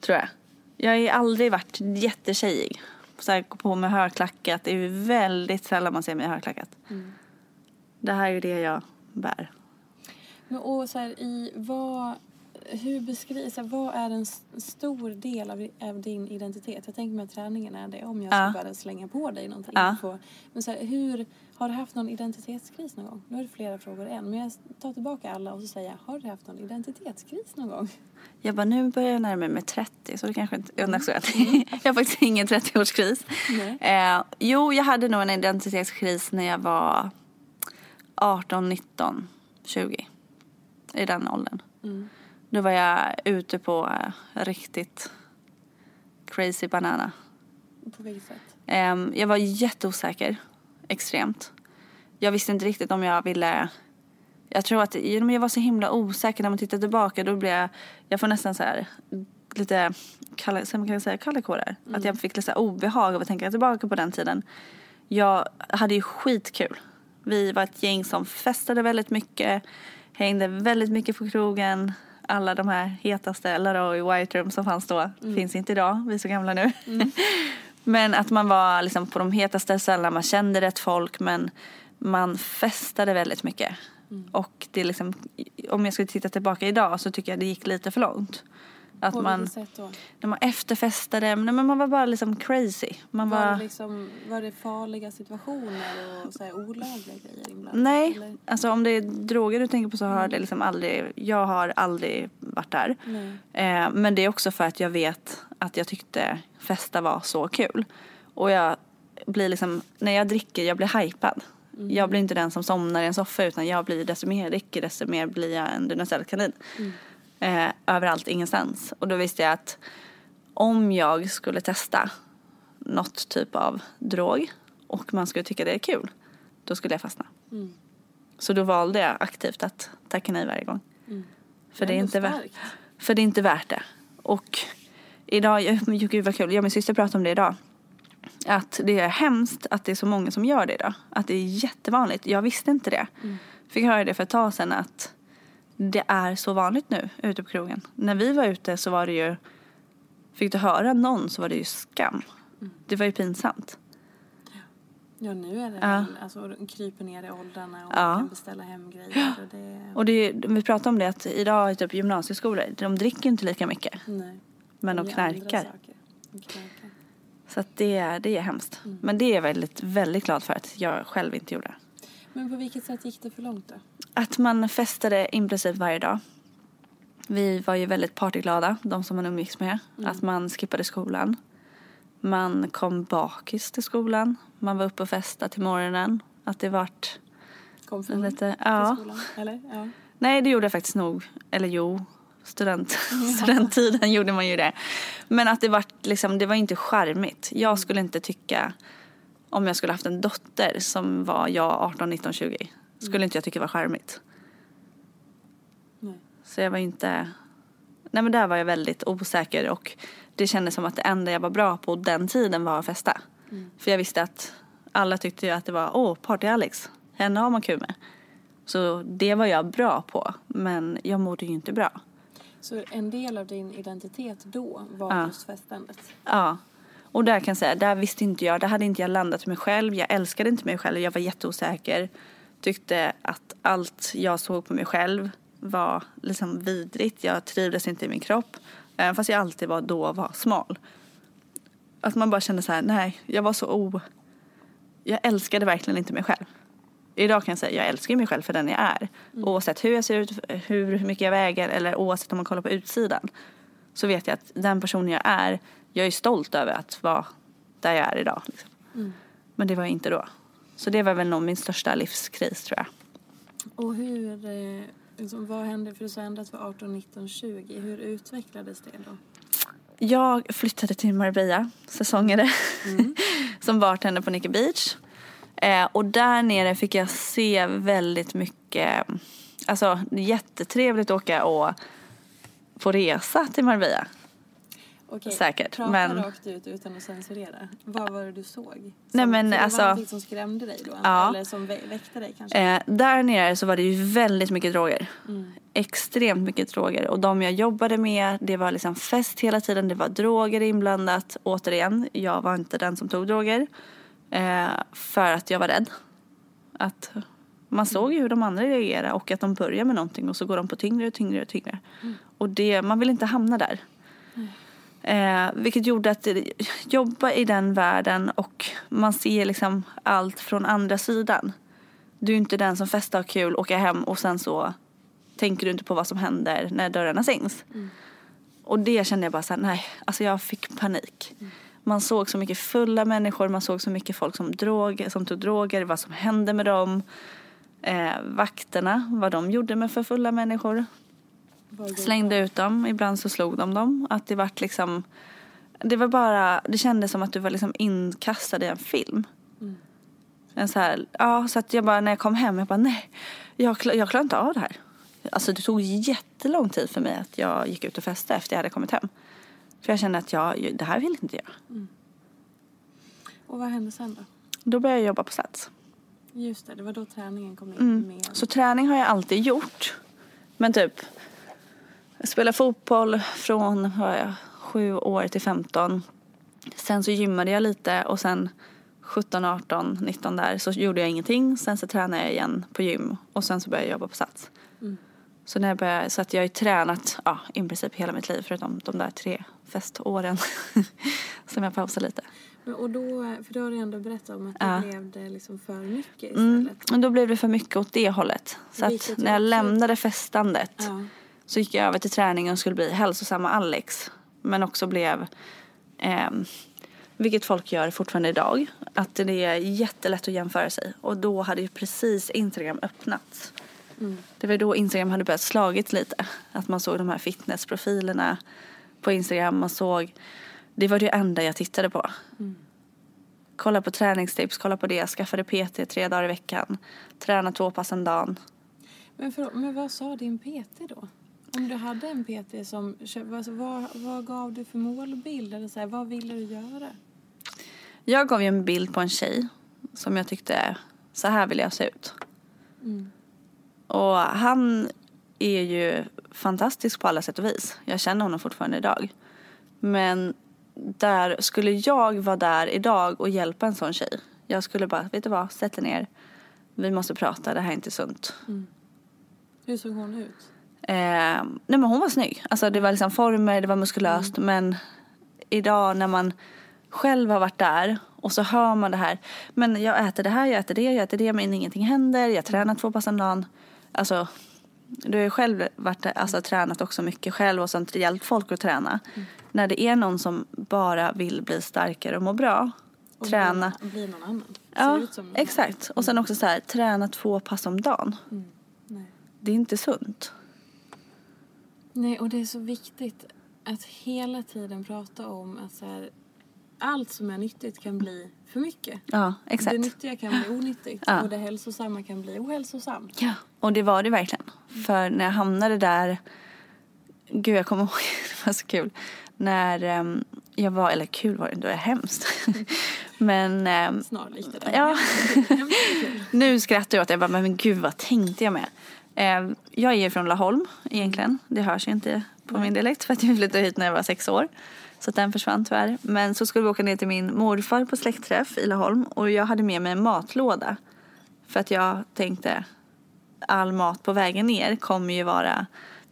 Speaker 4: Tror jag. Jag har aldrig varit jättetjejig. Så här, gå på med högklackat, det är väldigt sällan man ser mig i högklackat. Det här är ju det jag bär.
Speaker 3: Men, och så här, i vad, hur beskrivs, vad är en stor del av, av din identitet? Jag tänker mig att träningen är det, om jag ska
Speaker 4: Ja.
Speaker 3: börja slänga på dig någonting.
Speaker 4: Ja.
Speaker 3: Få, men så här, hur, har du haft någon identitetskris någon gång? Nu är det flera frågor än, men jag tar tillbaka alla och så säger jag, har du haft någon identitetskris någon gång?
Speaker 4: Jag bara, nu börjar jag närma mig 30 så det kanske inte... Mm. jag har faktiskt ingen 30-årskris.
Speaker 3: Nej.
Speaker 4: Eh, jo, jag hade nog en identitetskris när jag var 18, 19, 20. I den åldern. Då var jag ute på eh, riktigt crazy banana.
Speaker 3: På vilket sätt?
Speaker 4: Jag var jätteosäker. Extremt. Jag visste inte riktigt om jag ville... Jag tror att jag var så himla osäker när man tittar tillbaka då blev jag... Jag får nästan så här lite... Kalla, säga kallekårar. Att jag fick lite så obehag av att tänka tillbaka på den tiden. Jag hade ju skitkul. Vi var ett gäng som festade väldigt mycket. Hängde väldigt mycket på krogen. Alla de här hetaste Laroy White Room som fanns då. Finns inte idag. Vi är så gamla nu. Men att man var liksom på de hetaste ställena, man kände rätt folk men man festade väldigt mycket. Och det liksom, om jag skulle titta tillbaka idag så tycker jag det gick lite för långt. Att
Speaker 3: På
Speaker 4: man,
Speaker 3: sätt då?
Speaker 4: när man efterfestade, nej, men man var bara liksom crazy. Man
Speaker 3: Var,
Speaker 4: var,
Speaker 3: det liksom, var det farliga situationer och så här olagliga grejer ibland?
Speaker 4: nej,
Speaker 3: Eller?
Speaker 4: alltså om det är droger du tänker på så har det liksom aldrig, jag har aldrig varit där. Eh, men det är också för att jag vet att jag tyckte festa var så kul. Och jag blir liksom, när jag dricker, jag blir hypad. Jag blir inte den som somnar i en soffa utan jag blir, desto mer jag dricker desto mer blir jag en Duracell-kanin. Eh, överallt, ingenstans. Och då visste jag att om jag skulle testa något typ av drog och man skulle tycka det är kul, då skulle jag fastna. Så då valde jag aktivt att tacka nej varje gång. För, det är inte värt, för det är inte värt det. Och idag, gud vad kul, jag och min syster pratade om det idag. Att det är hemskt att det är så många som gör det idag. Att det är jättevanligt. Jag visste inte det. Fick höra det för ett tag sedan att det är så vanligt nu ute på krogen. När vi var ute så var det ju, fick du höra någon så var det ju skam. Det var ju pinsamt.
Speaker 3: Ja, nu är det
Speaker 4: Ja.
Speaker 3: väl, alltså, kryper ner i åldrarna och
Speaker 4: Ja.
Speaker 3: kan beställa hem grejer. Och det,
Speaker 4: Och det, vi pratade om det att idag i typ gymnasieskolor, de dricker inte lika mycket.
Speaker 3: nej.
Speaker 4: Men de knarkar.
Speaker 3: De knarkar.
Speaker 4: Så att det, är- det är hemskt. Men det är jag väldigt, väldigt glad för att jag själv inte gjorde.
Speaker 3: Men på vilket sätt gick det för långt då?
Speaker 4: Att man festade i princip varje dag. Vi var ju väldigt partyglada, de som man umgicks med. Att man skippade skolan. Man kom bakis till skolan. Man var uppe och festade till morgonen. Att det vart
Speaker 3: Kom full
Speaker 4: lite... Ja.
Speaker 3: skolan? Eller? Ja.
Speaker 4: Nej, det gjorde jag faktiskt nog. Eller jo, student, studenttiden gjorde man ju det. Men att det var, liksom, det var inte charmigt. Jag skulle inte tycka, om jag skulle haft en dotter som var jag 18, 19, 20, skulle inte jag tycka var charmigt.
Speaker 3: Nej.
Speaker 4: Så jag var inte, nej men där var jag väldigt osäker och det kändes som att det enda jag var bra på den tiden var att festa. För jag visste att alla tyckte ju att det var, åh, party-Alex, henne har man kul med. Så det var jag bra på, men jag mådde ju inte bra.
Speaker 3: Så en del av din identitet då var
Speaker 4: Ja.
Speaker 3: just festandet?
Speaker 4: Ja. Och där kan jag säga, där visste inte jag, där hade inte jag landat mig själv. Jag älskade inte mig själv, jag var jätteosäker. Tyckte att allt jag såg på mig själv var liksom vidrigt. Jag trivdes inte i min kropp. Även fast jag alltid var då var smal. Att man bara kände så här, nej, jag var så o... Jag älskade verkligen inte mig själv. Idag kan jag säga, jag älskar mig själv för den jag är. Oavsett hur jag ser ut, hur mycket jag väger eller oavsett om man kollar på utsidan. Så vet jag att den personen jag är, jag är stolt över att vara där jag är idag. Liksom. Men det var jag inte då. Så det var väl nog min största livskris tror jag.
Speaker 3: Och hur, eh, liksom, vad hände, för du sa ändå att var 18, 19, 20. Hur utvecklades det då?
Speaker 4: Jag flyttade till Marbella, säsongare, som bartender på Nicky Beach. Eh, och där nere fick jag se väldigt mycket, alltså jättetrevligt att åka och på resa till Marbella.
Speaker 3: Okej,
Speaker 4: Säkert,
Speaker 3: Prata
Speaker 4: men-
Speaker 3: rakt ut utan att censurera. Vad var det du såg? Som,
Speaker 4: Nej, men
Speaker 3: det
Speaker 4: alltså-
Speaker 3: var någonting som skrämde dig då?
Speaker 4: Ja.
Speaker 3: Eller som vä- väckte dig kanske?
Speaker 4: Eh, där nere så var det ju väldigt mycket droger. Extremt mycket droger. Och de jag jobbade med, det var liksom fest hela tiden. Det var droger inblandat. Återigen, jag var inte den som tog droger. Eh, för att jag var rädd. Att man såg ju hur de andra reagerade och att de börjar med någonting och så går de på tyngre och tyngre och tyngre. Och det, man vill inte hamna där. Eh, vilket gjorde att det- jobba i den världen och man ser liksom allt från andra sidan. Du är inte den som festar och kul, åker hem och sen så tänker du inte på vad som händer när dörrarna stängs. Och det kände jag bara så här, nej, alltså jag fick panik. Man såg så mycket fulla människor, man såg så mycket folk som, drog, som tog droger, vad som hände med dem. Eh, vakterna, vad de gjorde med för fulla människor. Slängde ut dem, ibland så slog de dem. Att det vart liksom, det var bara, det kändes som att du var liksom inkastad i en film. En så här, ja, så att jag bara, när jag kom hem, jag bara nej, jag, jag klarar inte av det här. Alltså det tog jättelång tid för mig att jag gick ut och festade efter jag hade kommit hem. För jag kände att jag, det här vill inte jag.
Speaker 3: Och vad hände sen då?
Speaker 4: Då började jag jobba på Sats.
Speaker 3: Just det, det var då träningen kom in
Speaker 4: Mm.
Speaker 3: med.
Speaker 4: Så träning har jag alltid gjort. Men typ, jag spelade fotboll från var jag, sju år till 15. Sen så gymmade jag lite och sen 17, 18, 19 där så gjorde jag ingenting. Sen så tränade jag igen på gym och sen så började jag jobba på Sats. Så, när jag började, så att jag har ju tränat ja, i princip hela mitt liv förutom de där tre feståren som jag pausade lite.
Speaker 3: Men, och då, för då har du ändå berättat om att
Speaker 4: Ja.
Speaker 3: blev det liksom för mycket istället.
Speaker 4: Mm. Men då blev det för mycket åt det hållet. Så att när jag lämnade festandet
Speaker 3: Ja.
Speaker 4: Så gick jag över till träningen och skulle bli hälsosamma Alex. Men också blev, ehm, vilket folk gör fortfarande idag, att det är jättelätt att jämföra sig. Och då hade ju precis Instagram öppnats. Det var då Instagram hade börjat slagit lite. Att man såg de här fitnessprofilerna på Instagram. Man såg, det var det enda jag tittade på. Kolla på träningstips, kolla på det. Skaffade PT tre dagar i veckan. Träna två pass om dagen.
Speaker 3: Men, för, men vad sa din PT då? Om du hade en PT som, alltså, vad, vad gav du för målbild? Eller så här, vad ville du göra?
Speaker 4: Jag gav ju en bild på en tjej som jag tyckte, så här vill jag se ut. Och han är ju fantastisk på alla sätt och vis. Jag känner honom fortfarande idag. Men där skulle jag vara där idag och hjälpa en sån tjej. Jag skulle bara, vet du vad, sätt dig ner. Vi måste prata, det här är inte sunt.
Speaker 3: Hur såg hon ut?
Speaker 4: Eh, nej men hon var snygg. Alltså det var liksom former, det var muskulöst. Men idag när man själv har varit där och så hör man det här. Men jag äter det här, jag äter det, jag äter det men ingenting händer. Jag tränar två pass om dagen. Alltså Du har ju själv varit, alltså, tränat också mycket själv och sånt, hjälpt folk att träna. När det är någon som bara vill bli starkare och må bra,
Speaker 3: Och
Speaker 4: träna.
Speaker 3: Bli, bli någon annan.
Speaker 4: Ja, exakt. Och sen också så här, träna två pass om dagen.
Speaker 3: Nej.
Speaker 4: Det är inte sunt.
Speaker 3: Nej, och det är så viktigt att hela tiden prata om att så här, allt som är nyttigt kan bli för mycket.
Speaker 4: Ja, exakt.
Speaker 3: Det nyttiga kan bli onyttigt
Speaker 4: Ja.
Speaker 3: och det hälsosamma kan bli ohälsosamt.
Speaker 4: Ja, och det var det verkligen. För när jag hamnade där, gud jag kommer ihåg, det var så kul. När ehm, jag var, eller kul var det inte, det var hemskt. Men ehm,
Speaker 3: Snarlikt det där.
Speaker 4: Ja. Nu skrattar jag åt det, jag bara, men gud vad tänkte jag med? Ehm, jag är från Laholm egentligen, det hörs inte på min dialekt för att jag flyttade hit när jag var sex år. Så den försvann tyvärr. Men så skulle vi åka ner till min morfar på släktträff i Laholm och jag hade med mig en matlåda. För att jag tänkte all mat på vägen ner kommer ju vara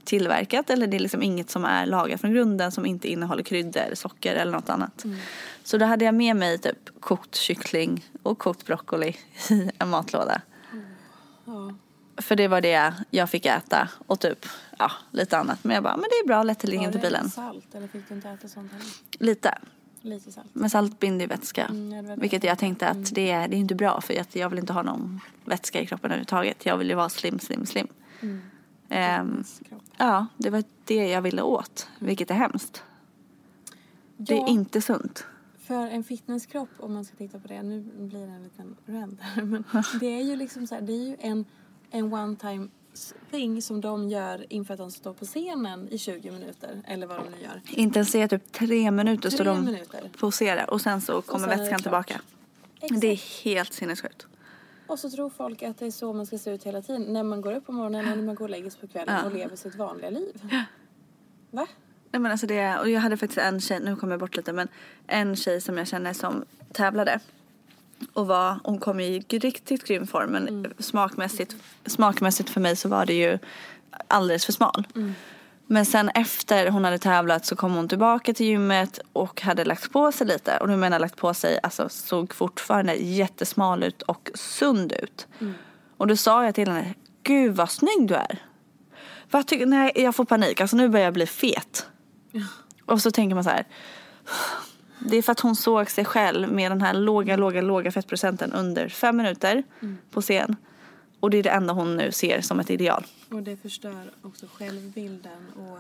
Speaker 4: tillverkat eller det är liksom inget som är lagat från grunden som inte innehåller kryddor, socker eller något annat. Så då hade jag med mig typ kokt kyckling och kokt broccoli i en matlåda. För det var det jag fick äta och typ ja, lite annat. Men jag bara, men det är bra lättillgängligt i
Speaker 3: det
Speaker 4: bilen.
Speaker 3: salt eller fick du inte äta sånt heller?
Speaker 4: Lite.
Speaker 3: Lite salt.
Speaker 4: Men salt binder ju vätska.
Speaker 3: Mm, ja, det det.
Speaker 4: Vilket jag tänkte att det är, det är inte bra för att jag vill inte ha någon vätska i kroppen överhuvudtaget. Jag vill ju vara slim, slim, slim.
Speaker 3: Mm.
Speaker 4: Ehm, ja, det var det jag ville åt. Vilket är hemskt. Det
Speaker 3: Ja.
Speaker 4: är inte sunt.
Speaker 3: För en fitnesskropp, om man ska titta på det, nu blir det en liten rant här, men det är ju liksom så här, det är ju en, en one time thing som de gör inför att de står på scenen i 20 minuter, eller vad de nu gör.
Speaker 4: Inte ens se typ tre minuter står
Speaker 3: Tre
Speaker 4: de
Speaker 3: minuter.
Speaker 4: poserar och sen så kommer
Speaker 3: sen det
Speaker 4: vätskan tillbaka.
Speaker 3: Exakt.
Speaker 4: Det är helt sinnessjukt.
Speaker 3: Och så tror folk att det är så man ska se ut hela tiden, när man går upp på morgonen och när man går och lägger sig på kvällen
Speaker 4: Ja.
Speaker 3: och lever sitt vanliga liv. Va?
Speaker 4: Nej men alltså det, och jag hade faktiskt en tjej, nu kommer jag bort lite men en tjej som jag känner som tävlade. Och var, hon kom i riktigt grym form men smakmässigt, smakmässigt för mig så var det ju alldeles för smal. Men sen efter hon hade tävlat så kom hon tillbaka till gymmet och hade lagt på sig lite. Och nu menar jag lagt på sig, alltså såg fortfarande jättesmal ut och sund ut. Och då sa jag till henne, gud vad snygg du är. Vad tycker, nej jag får panik, alltså nu börjar jag bli fet. Och så tänker man så här. Det är för att hon såg sig själv med den här låga, låga, låga fettprocenten under fem minuter på scen. Och det är det enda hon nu ser som ett ideal.
Speaker 3: Och det förstör också självbilden. Och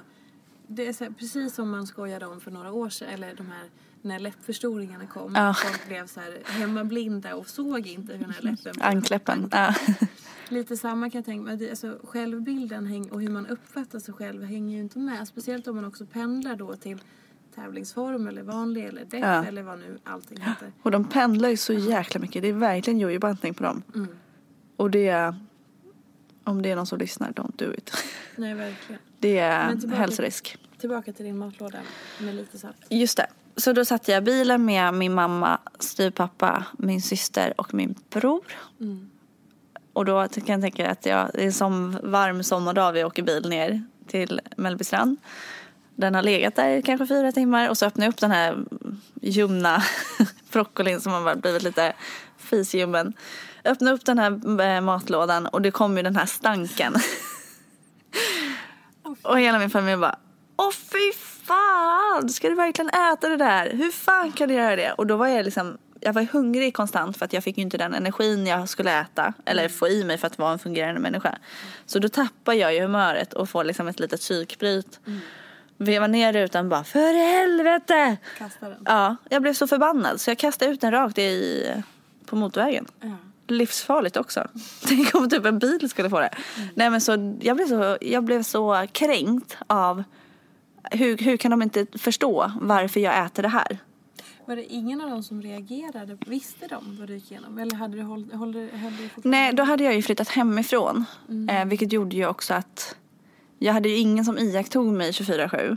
Speaker 3: det är här, precis som man skojade om för några år sedan, eller de här när läppförstoringarna kom.
Speaker 4: Ja.
Speaker 3: Folk blev så här hemmablinda och såg inte hur den här läppen blev.
Speaker 4: Ankläppen. Ja.
Speaker 3: Lite samma kan jag tänka mig. Alltså, självbilden och hur man uppfattar sig själv hänger ju inte med. Speciellt om man också pendlar då till tävlingsform eller vanlig eller def
Speaker 4: Ja.
Speaker 3: eller vad nu allting heter.
Speaker 4: Och de pendlar ju så jäkla mycket. Det är verkligen jojobantning på dem.
Speaker 3: Mm.
Speaker 4: Och det är, om det är någon som lyssnar, don't do it.
Speaker 3: Nej, verkligen.
Speaker 4: Det är
Speaker 3: tillbaka-
Speaker 4: hälsorisk.
Speaker 3: Tillbaka till din matlåda med lite salt.
Speaker 4: Just det. Så då satt jag i bilen med min mamma, styvpappa, min syster och min bror. Och då kan jag tänka att jag, det är en sån varm sommardag vi åker bil ner till Mellbystrand. Den har legat där i kanske fyra timmar och så öppnar jag upp den här ljumna broccolin som har blivit lite fisljummen. Öppnar upp den här eh, matlådan och det kommer ju den här stanken. Och hela min familj bara Åh fy fan! Ska du verkligen äta det där? Hur fan kan du göra det? Och då var jag liksom jag var hungrig konstant för att jag fick ju inte den energin jag skulle äta eller få i mig för att vara en fungerande människa. Så då tappar jag ju humöret och får liksom ett litet psykbryt. Vevar ner rutan bara för helvete!
Speaker 3: Den.
Speaker 4: Ja, jag blev så förbannad så jag kastade ut den rakt i, på motorvägen.
Speaker 3: Ja.
Speaker 4: Livsfarligt också. Tänk om typ en bil skulle få det. Nej men så jag blev så, jag blev så kränkt av hur, hur kan de inte förstå varför jag äter det här?
Speaker 3: Var det ingen av dem som reagerade? Visste de vad du gick igenom? Eller hade du håll, håll, höll du
Speaker 4: Nej, då hade jag ju flyttat hemifrån. Eh, vilket gjorde ju också att jag hade ju ingen som iakttog mig 24-7.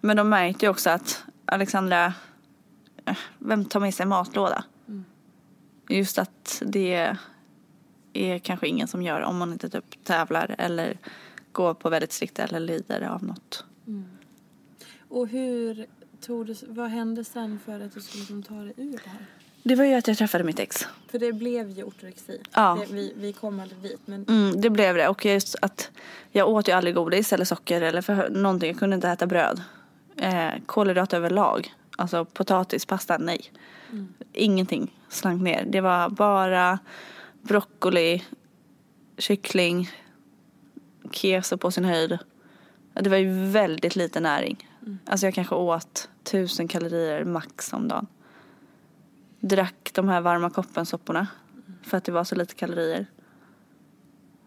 Speaker 4: Men de märkte ju också att Alexandra, eh, vem tar med sig matlåda? Just att det är kanske ingen som gör om man inte typ tävlar eller går på väldigt strikta eller lider av något.
Speaker 3: Och hur tog du, vad hände sen för att du skulle liksom ta dig ur det här?
Speaker 4: Det var ju att jag träffade mitt ex.
Speaker 3: För det blev ju ortorexi.
Speaker 4: Ja.
Speaker 3: Det, vi, vi kom aldrig dit. Men
Speaker 4: Mm, det blev det. Och just att jag åt ju aldrig godis eller socker eller för någonting. Jag kunde inte äta bröd. Eh, kolhydrater överlag. Alltså potatis, pasta, nej. Ingenting slank ner. Det var bara broccoli, kyckling, keso på sin höjd. Det var ju väldigt lite näring. Alltså jag kanske åt tusen kalorier max om dagen. Drack de här varma koppensopporna. För att det var så lite kalorier.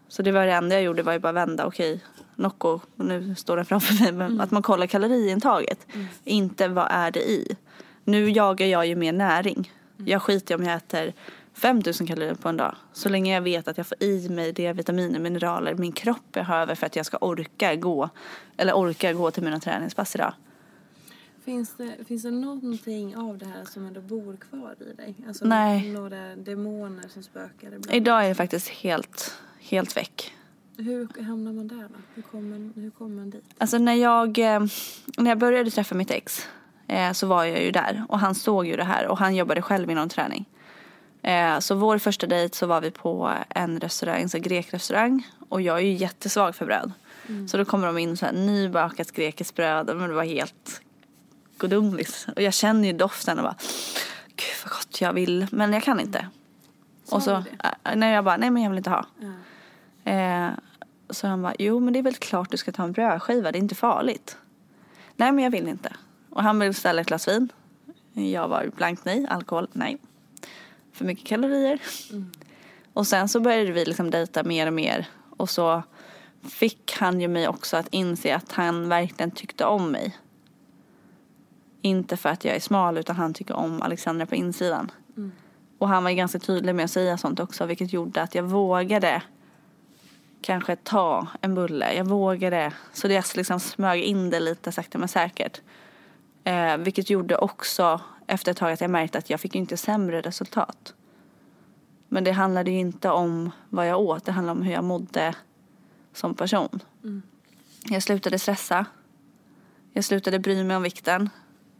Speaker 4: Så det var det enda jag gjorde var ju bara vända, okej, Nocco, nu står den framför mig, men att man kollar kaloriintaget. Inte vad är det i. Nu jagar jag ju mer näring. Jag skiter om jag äter 5000 kalorier på en dag. Så länge jag vet att jag får i mig det vitaminer, mineraler min kropp behöver för att jag ska orka gå, eller orka gå till mina träningspass idag.
Speaker 3: Finns det, finns det någonting av det här som ändå bor kvar i dig? Alltså
Speaker 4: Nej.
Speaker 3: några demoner som spökar ibland?
Speaker 4: Idag är det faktiskt helt, helt väck.
Speaker 3: Hur hamnar man där då? Hur kommer, hur kommer man dit?
Speaker 4: Alltså när jag, eh, när jag började träffa mitt ex eh, så var jag ju där och han såg ju det här och han jobbade själv inom träning. Eh, så vår första dejt så var vi på en restaurang, en grekrestaurang och jag är ju jättesvag för bröd. Så då kommer de in så här nybakat grekiskt bröd men det var helt gudomligt. Och jag känner ju doften och bara gud vad gott jag vill men jag kan inte. och så, äh, när jag bara nej men jag vill inte ha.
Speaker 3: Ja.
Speaker 4: Eh, så han bara, jo men det är väl klart du ska ta en brödskiva, det är inte farligt. Nej men jag vill inte. Och han vill beställa ett glas vin. Jag var blankt nej, alkohol, nej. För mycket kalorier. Och sen så började vi liksom dejta mer och mer. Och så fick han ju mig också att inse att han verkligen tyckte om mig. Inte för att jag är smal utan han tycker om Alexandra på insidan. Och han var ganska tydlig med att säga sånt också vilket gjorde att jag vågade kanske ta en bulle. Jag vågade. Så det liksom smög in det lite sakta men säkert. Eh, vilket gjorde också efter ett tag att jag märkte att jag fick inte sämre resultat. Men det handlade ju inte om vad jag åt. Det handlade om hur jag mådde som person. Jag slutade stressa. Jag slutade bry mig om vikten.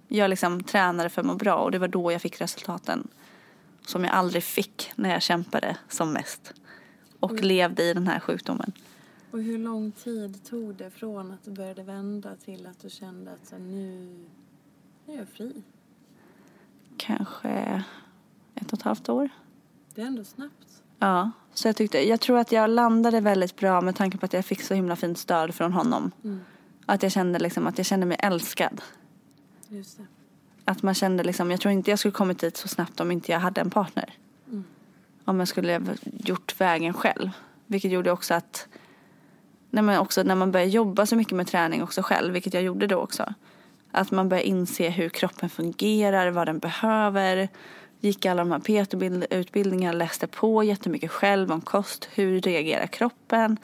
Speaker 4: Jag liksom tränade för att må bra och det var då jag fick resultaten som jag aldrig fick när jag kämpade som mest. Och levde i den här sjukdomen.
Speaker 3: Och hur lång tid tog det från att du började vända till att du kände att nu, nu är jag fri?
Speaker 4: Kanske ett och ett halvt år.
Speaker 3: Det är ändå snabbt.
Speaker 4: Ja, så jag tyckte, jag tror att jag landade väldigt bra med tanke på att jag fick så himla fint stöd från honom. Att jag kände liksom att jag kände mig älskad. Att man kände liksom, jag tror inte jag skulle kommit dit så snabbt om inte jag hade en partner. Om jag skulle ha gjort vägen själv. Vilket gjorde också att, nej men också när man börjar jobba så mycket med träning också själv, vilket jag gjorde då också. Att man börjar inse hur kroppen fungerar, vad den behöver. Gick alla de här PT-utbildningarna, läste på jättemycket själv om kost. Hur reagerar kroppen?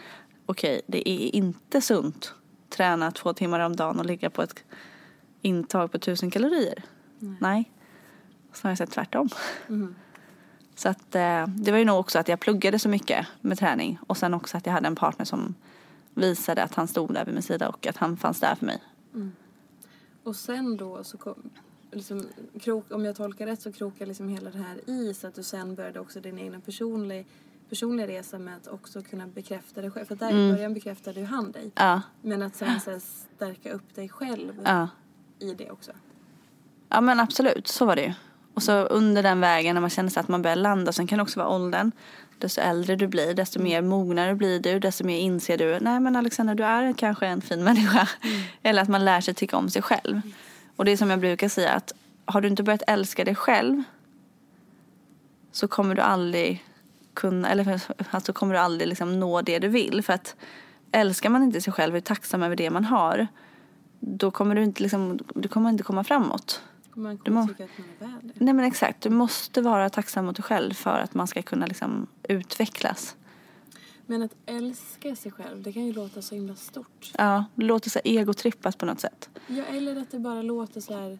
Speaker 4: Okej, det är inte sunt. Träna två timmar om dagen och ligga på ett intag på tusen kalorier. Nej. Så har jag sett tvärtom. Så att eh, det var ju nog också att jag pluggade så mycket med träning. Och sen också att jag hade en partner som visade att han stod där vid min sida och att han fanns där för mig.
Speaker 3: Och sen då så kom, liksom, krok, om jag tolkar rätt så krokar liksom hela det här i så att du sen började också din egna personliga, personliga resa med att också kunna bekräfta dig själv. För där i början bekräftade ju han dig.
Speaker 4: Ja,
Speaker 3: Men att sen här, stärka upp dig själv
Speaker 4: ja.
Speaker 3: I det också.
Speaker 4: Ja men absolut, så var det ju. Och så under den vägen när man känner sig att man börjar landa, sen kan det också vara åldern. Desto äldre du blir, desto mer mognare blir du, desto mer inser du, nej men Alexandra du är kanske en fin människa. Eller att man lär sig tycka om sig själv. Och det är som jag brukar säga att har du inte börjat älska dig själv så kommer du aldrig kunna, eller alltså kommer du aldrig liksom nå det du vill. För att älskar man inte sig själv och är tacksam över det man har då kommer du inte, liksom, du kommer inte komma framåt.
Speaker 3: Man
Speaker 4: Du
Speaker 3: kommer
Speaker 4: må-
Speaker 3: tycka att man är värd.
Speaker 4: Nej men exakt, du måste vara tacksam mot dig själv för att man ska kunna liksom utvecklas.
Speaker 3: Men att älska sig själv, det kan ju låta så himla stort.
Speaker 4: Ja, det låter så egotrippat på något sätt.
Speaker 3: Ja, eller att det bara låter så här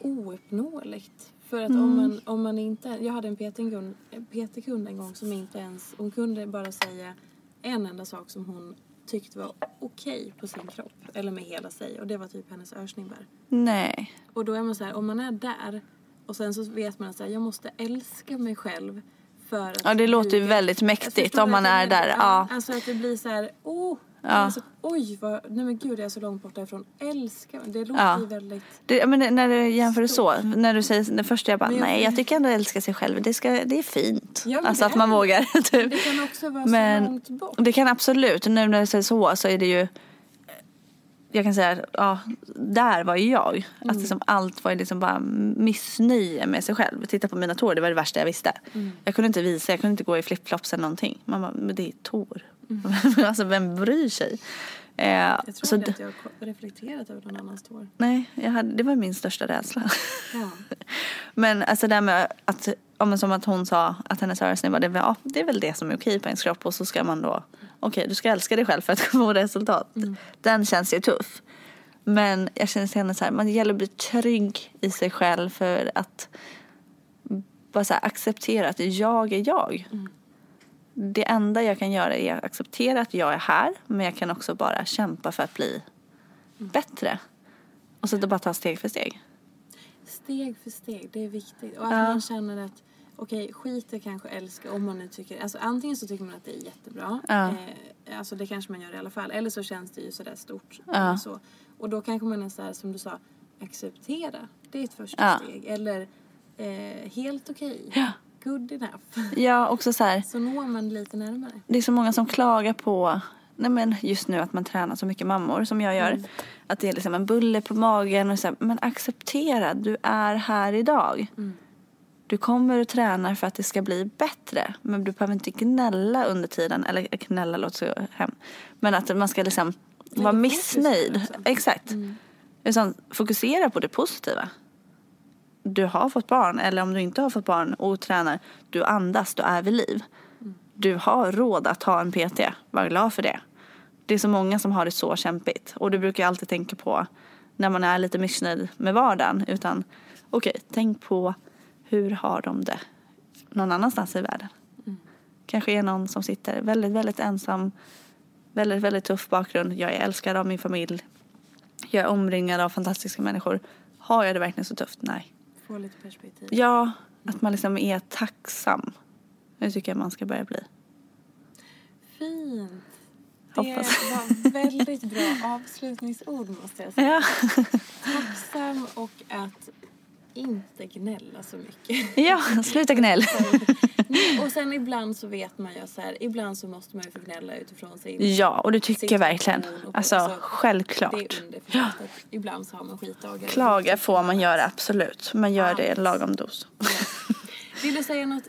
Speaker 3: ouppnåeligt. För att
Speaker 4: Mm.
Speaker 3: om, man, om man inte... Jag hade en PT-kund, PT-kund en gång som inte ens... Hon kunde bara säga en enda sak som hon tyckte var okej på sin kropp. Eller med hela sig. Och det var typ hennes örsningbar.
Speaker 4: Nej.
Speaker 3: Och då är man så här, om man är där Och sen så vet man att jag måste älska mig själv för att
Speaker 4: Ja, det låter ju väldigt mäktigt om man är där. Ja.
Speaker 3: Alltså att det blir så här, oh,
Speaker 4: Ja.
Speaker 3: alltså, oj, vad, nej men gud jag är så långt borta ifrån älska. Det låter
Speaker 4: Ja.
Speaker 3: ju väldigt,
Speaker 4: Det, men när du jämför det så, när du säger det första jag bara,
Speaker 3: jag-
Speaker 4: nej jag tycker ändå älska sig själv, det, ska, det är fint.
Speaker 3: Ja,
Speaker 4: alltså att man vågar. Typ.
Speaker 3: det kan också vara
Speaker 4: Men
Speaker 3: så långt bort.
Speaker 4: det kan absolut, nu när du säger så så är det ju jag kan säga, ja, där var ju jag.
Speaker 3: Mm.
Speaker 4: Att liksom allt var ju liksom bara missnöje med sig själv. Titta på mina tår, det var det värsta jag visste.
Speaker 3: Mm.
Speaker 4: Jag kunde inte visa, jag kunde inte gå i flipflops eller någonting. Man bara, men det är tår.
Speaker 3: Mm.
Speaker 4: alltså vem bryr sig? Eh,
Speaker 3: Jag tror
Speaker 4: så d-
Speaker 3: att jag har reflekterat över någon annans tår.
Speaker 4: nej, jag hade, det var min största rädsla.
Speaker 3: Ja.
Speaker 4: Men alltså det här med att, ja, men som att hon sa att hennes överraskning var det, ja, det är väl det som är okej på ens kropp och så ska man då, okej du ska älska dig själv för att få resultat. Den känns ju tuff. Men jag känner till henne så här, man gäller att bli trygg i sig själv för att bara så här, acceptera att jag är jag. Det enda jag kan göra är att acceptera att jag är här men jag kan också bara kämpa för att bli bättre. Och så bara ta steg för steg.
Speaker 3: Steg för steg, det är viktigt. Och att
Speaker 4: Ja.
Speaker 3: man känner att okej, skit är kanske älska om man nu tycker, alltså antingen så tycker man att det är jättebra.
Speaker 4: Ja.
Speaker 3: Eh, alltså det kanske man gör i alla fall. Eller så känns det ju sådär stort.
Speaker 4: Ja.
Speaker 3: Så. Och då kanske man är så här, som du sa, acceptera. Det är ett första steg. Eller eh, helt okej.
Speaker 4: Ja.
Speaker 3: Good enough.
Speaker 4: Ja, också så här,
Speaker 3: Så når man lite närmare.
Speaker 4: det är så många som klagar på nej men just nu att man tränar så mycket mammor som jag gör. Att det är liksom en bulle på magen och så här, men acceptera, du är här idag. Du kommer att träna för att det ska bli bättre. Men du behöver inte gnälla under tiden. Eller gnälla låter så hem. Men att man ska liksom vara missnöjd. Exakt. Utan fokusera på det positiva. Du har fått barn eller om du inte har fått barn och tränar. Du andas, du är vid liv. Du har råd att ha en PT. Var glad för det. Det är så många som har det så kämpigt. Och du brukar jag alltid tänka på när man är lite missnöjd med vardagen. Utan okej, tänk på hur har de det någon annanstans i världen. Kanske är någon som sitter väldigt, väldigt ensam. Väldigt, väldigt tuff bakgrund. Jag är älskad av min familj. Jag är omringad av fantastiska människor. Har jag det verkligen så tufft? Nej.
Speaker 3: Få lite perspektiv.
Speaker 4: Ja, att man liksom är tacksam. Det tycker jag man ska börja bli.
Speaker 3: Fint. Det
Speaker 4: Hoppas.
Speaker 3: var väldigt bra avslutningsord måste jag säga.
Speaker 4: Ja.
Speaker 3: Tacksam och att inte gnälla så mycket.
Speaker 4: ja, sluta gnäll.
Speaker 3: och sen ibland så vet man ju så här, ibland så måste man ju få gnälla utifrån sin
Speaker 4: Ja, och det tycker jag verkligen. Alltså,
Speaker 3: Det
Speaker 4: självklart.
Speaker 3: att ibland så har man skitdagar.
Speaker 4: Klaga får man göra, absolut. Men gör det i lagom dos.
Speaker 3: Vill du säga något,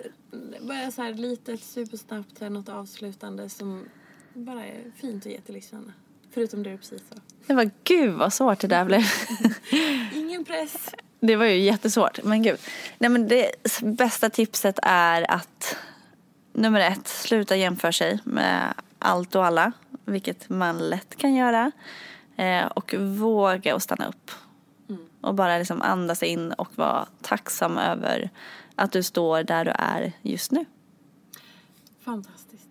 Speaker 3: bara så här litet, supersnabbt, något avslutande som bara är fint att ge till? Förutom det du precis sa.
Speaker 4: Det var gud vad svårt det där blev.
Speaker 3: Ingen press.
Speaker 4: Det var ju jättesvårt, men gud. Nej men det bästa tipset är att nummer ett, sluta jämföra sig med allt och alla. Vilket man lätt kan göra. Eh, och våga och stanna upp. Och bara liksom andas in och vara tacksam över att du står där du är just nu.
Speaker 3: Fantastiskt.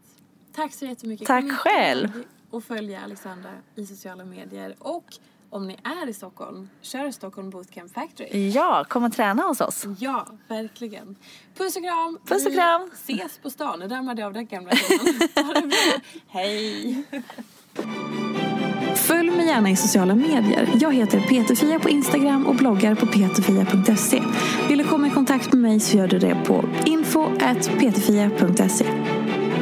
Speaker 3: Tack så jättemycket.
Speaker 4: Tack själv.
Speaker 3: Och följa Alexandra i sociala medier. Och om ni är i Stockholm, kör Stockholm Bootcamp Factory.
Speaker 4: Ja, kom och träna hos oss.
Speaker 3: Ja, verkligen. Puss och kram.
Speaker 4: Puss och
Speaker 3: Vi
Speaker 4: kram.
Speaker 3: ses på stan. Nu dammade jag av den gamla bra. Hej. Följ mig gärna i sociala medier. Jag heter Peterfia på Instagram och bloggar på peterfia.se. Vill du komma i kontakt med mig så gör du det på info.peterfia.se.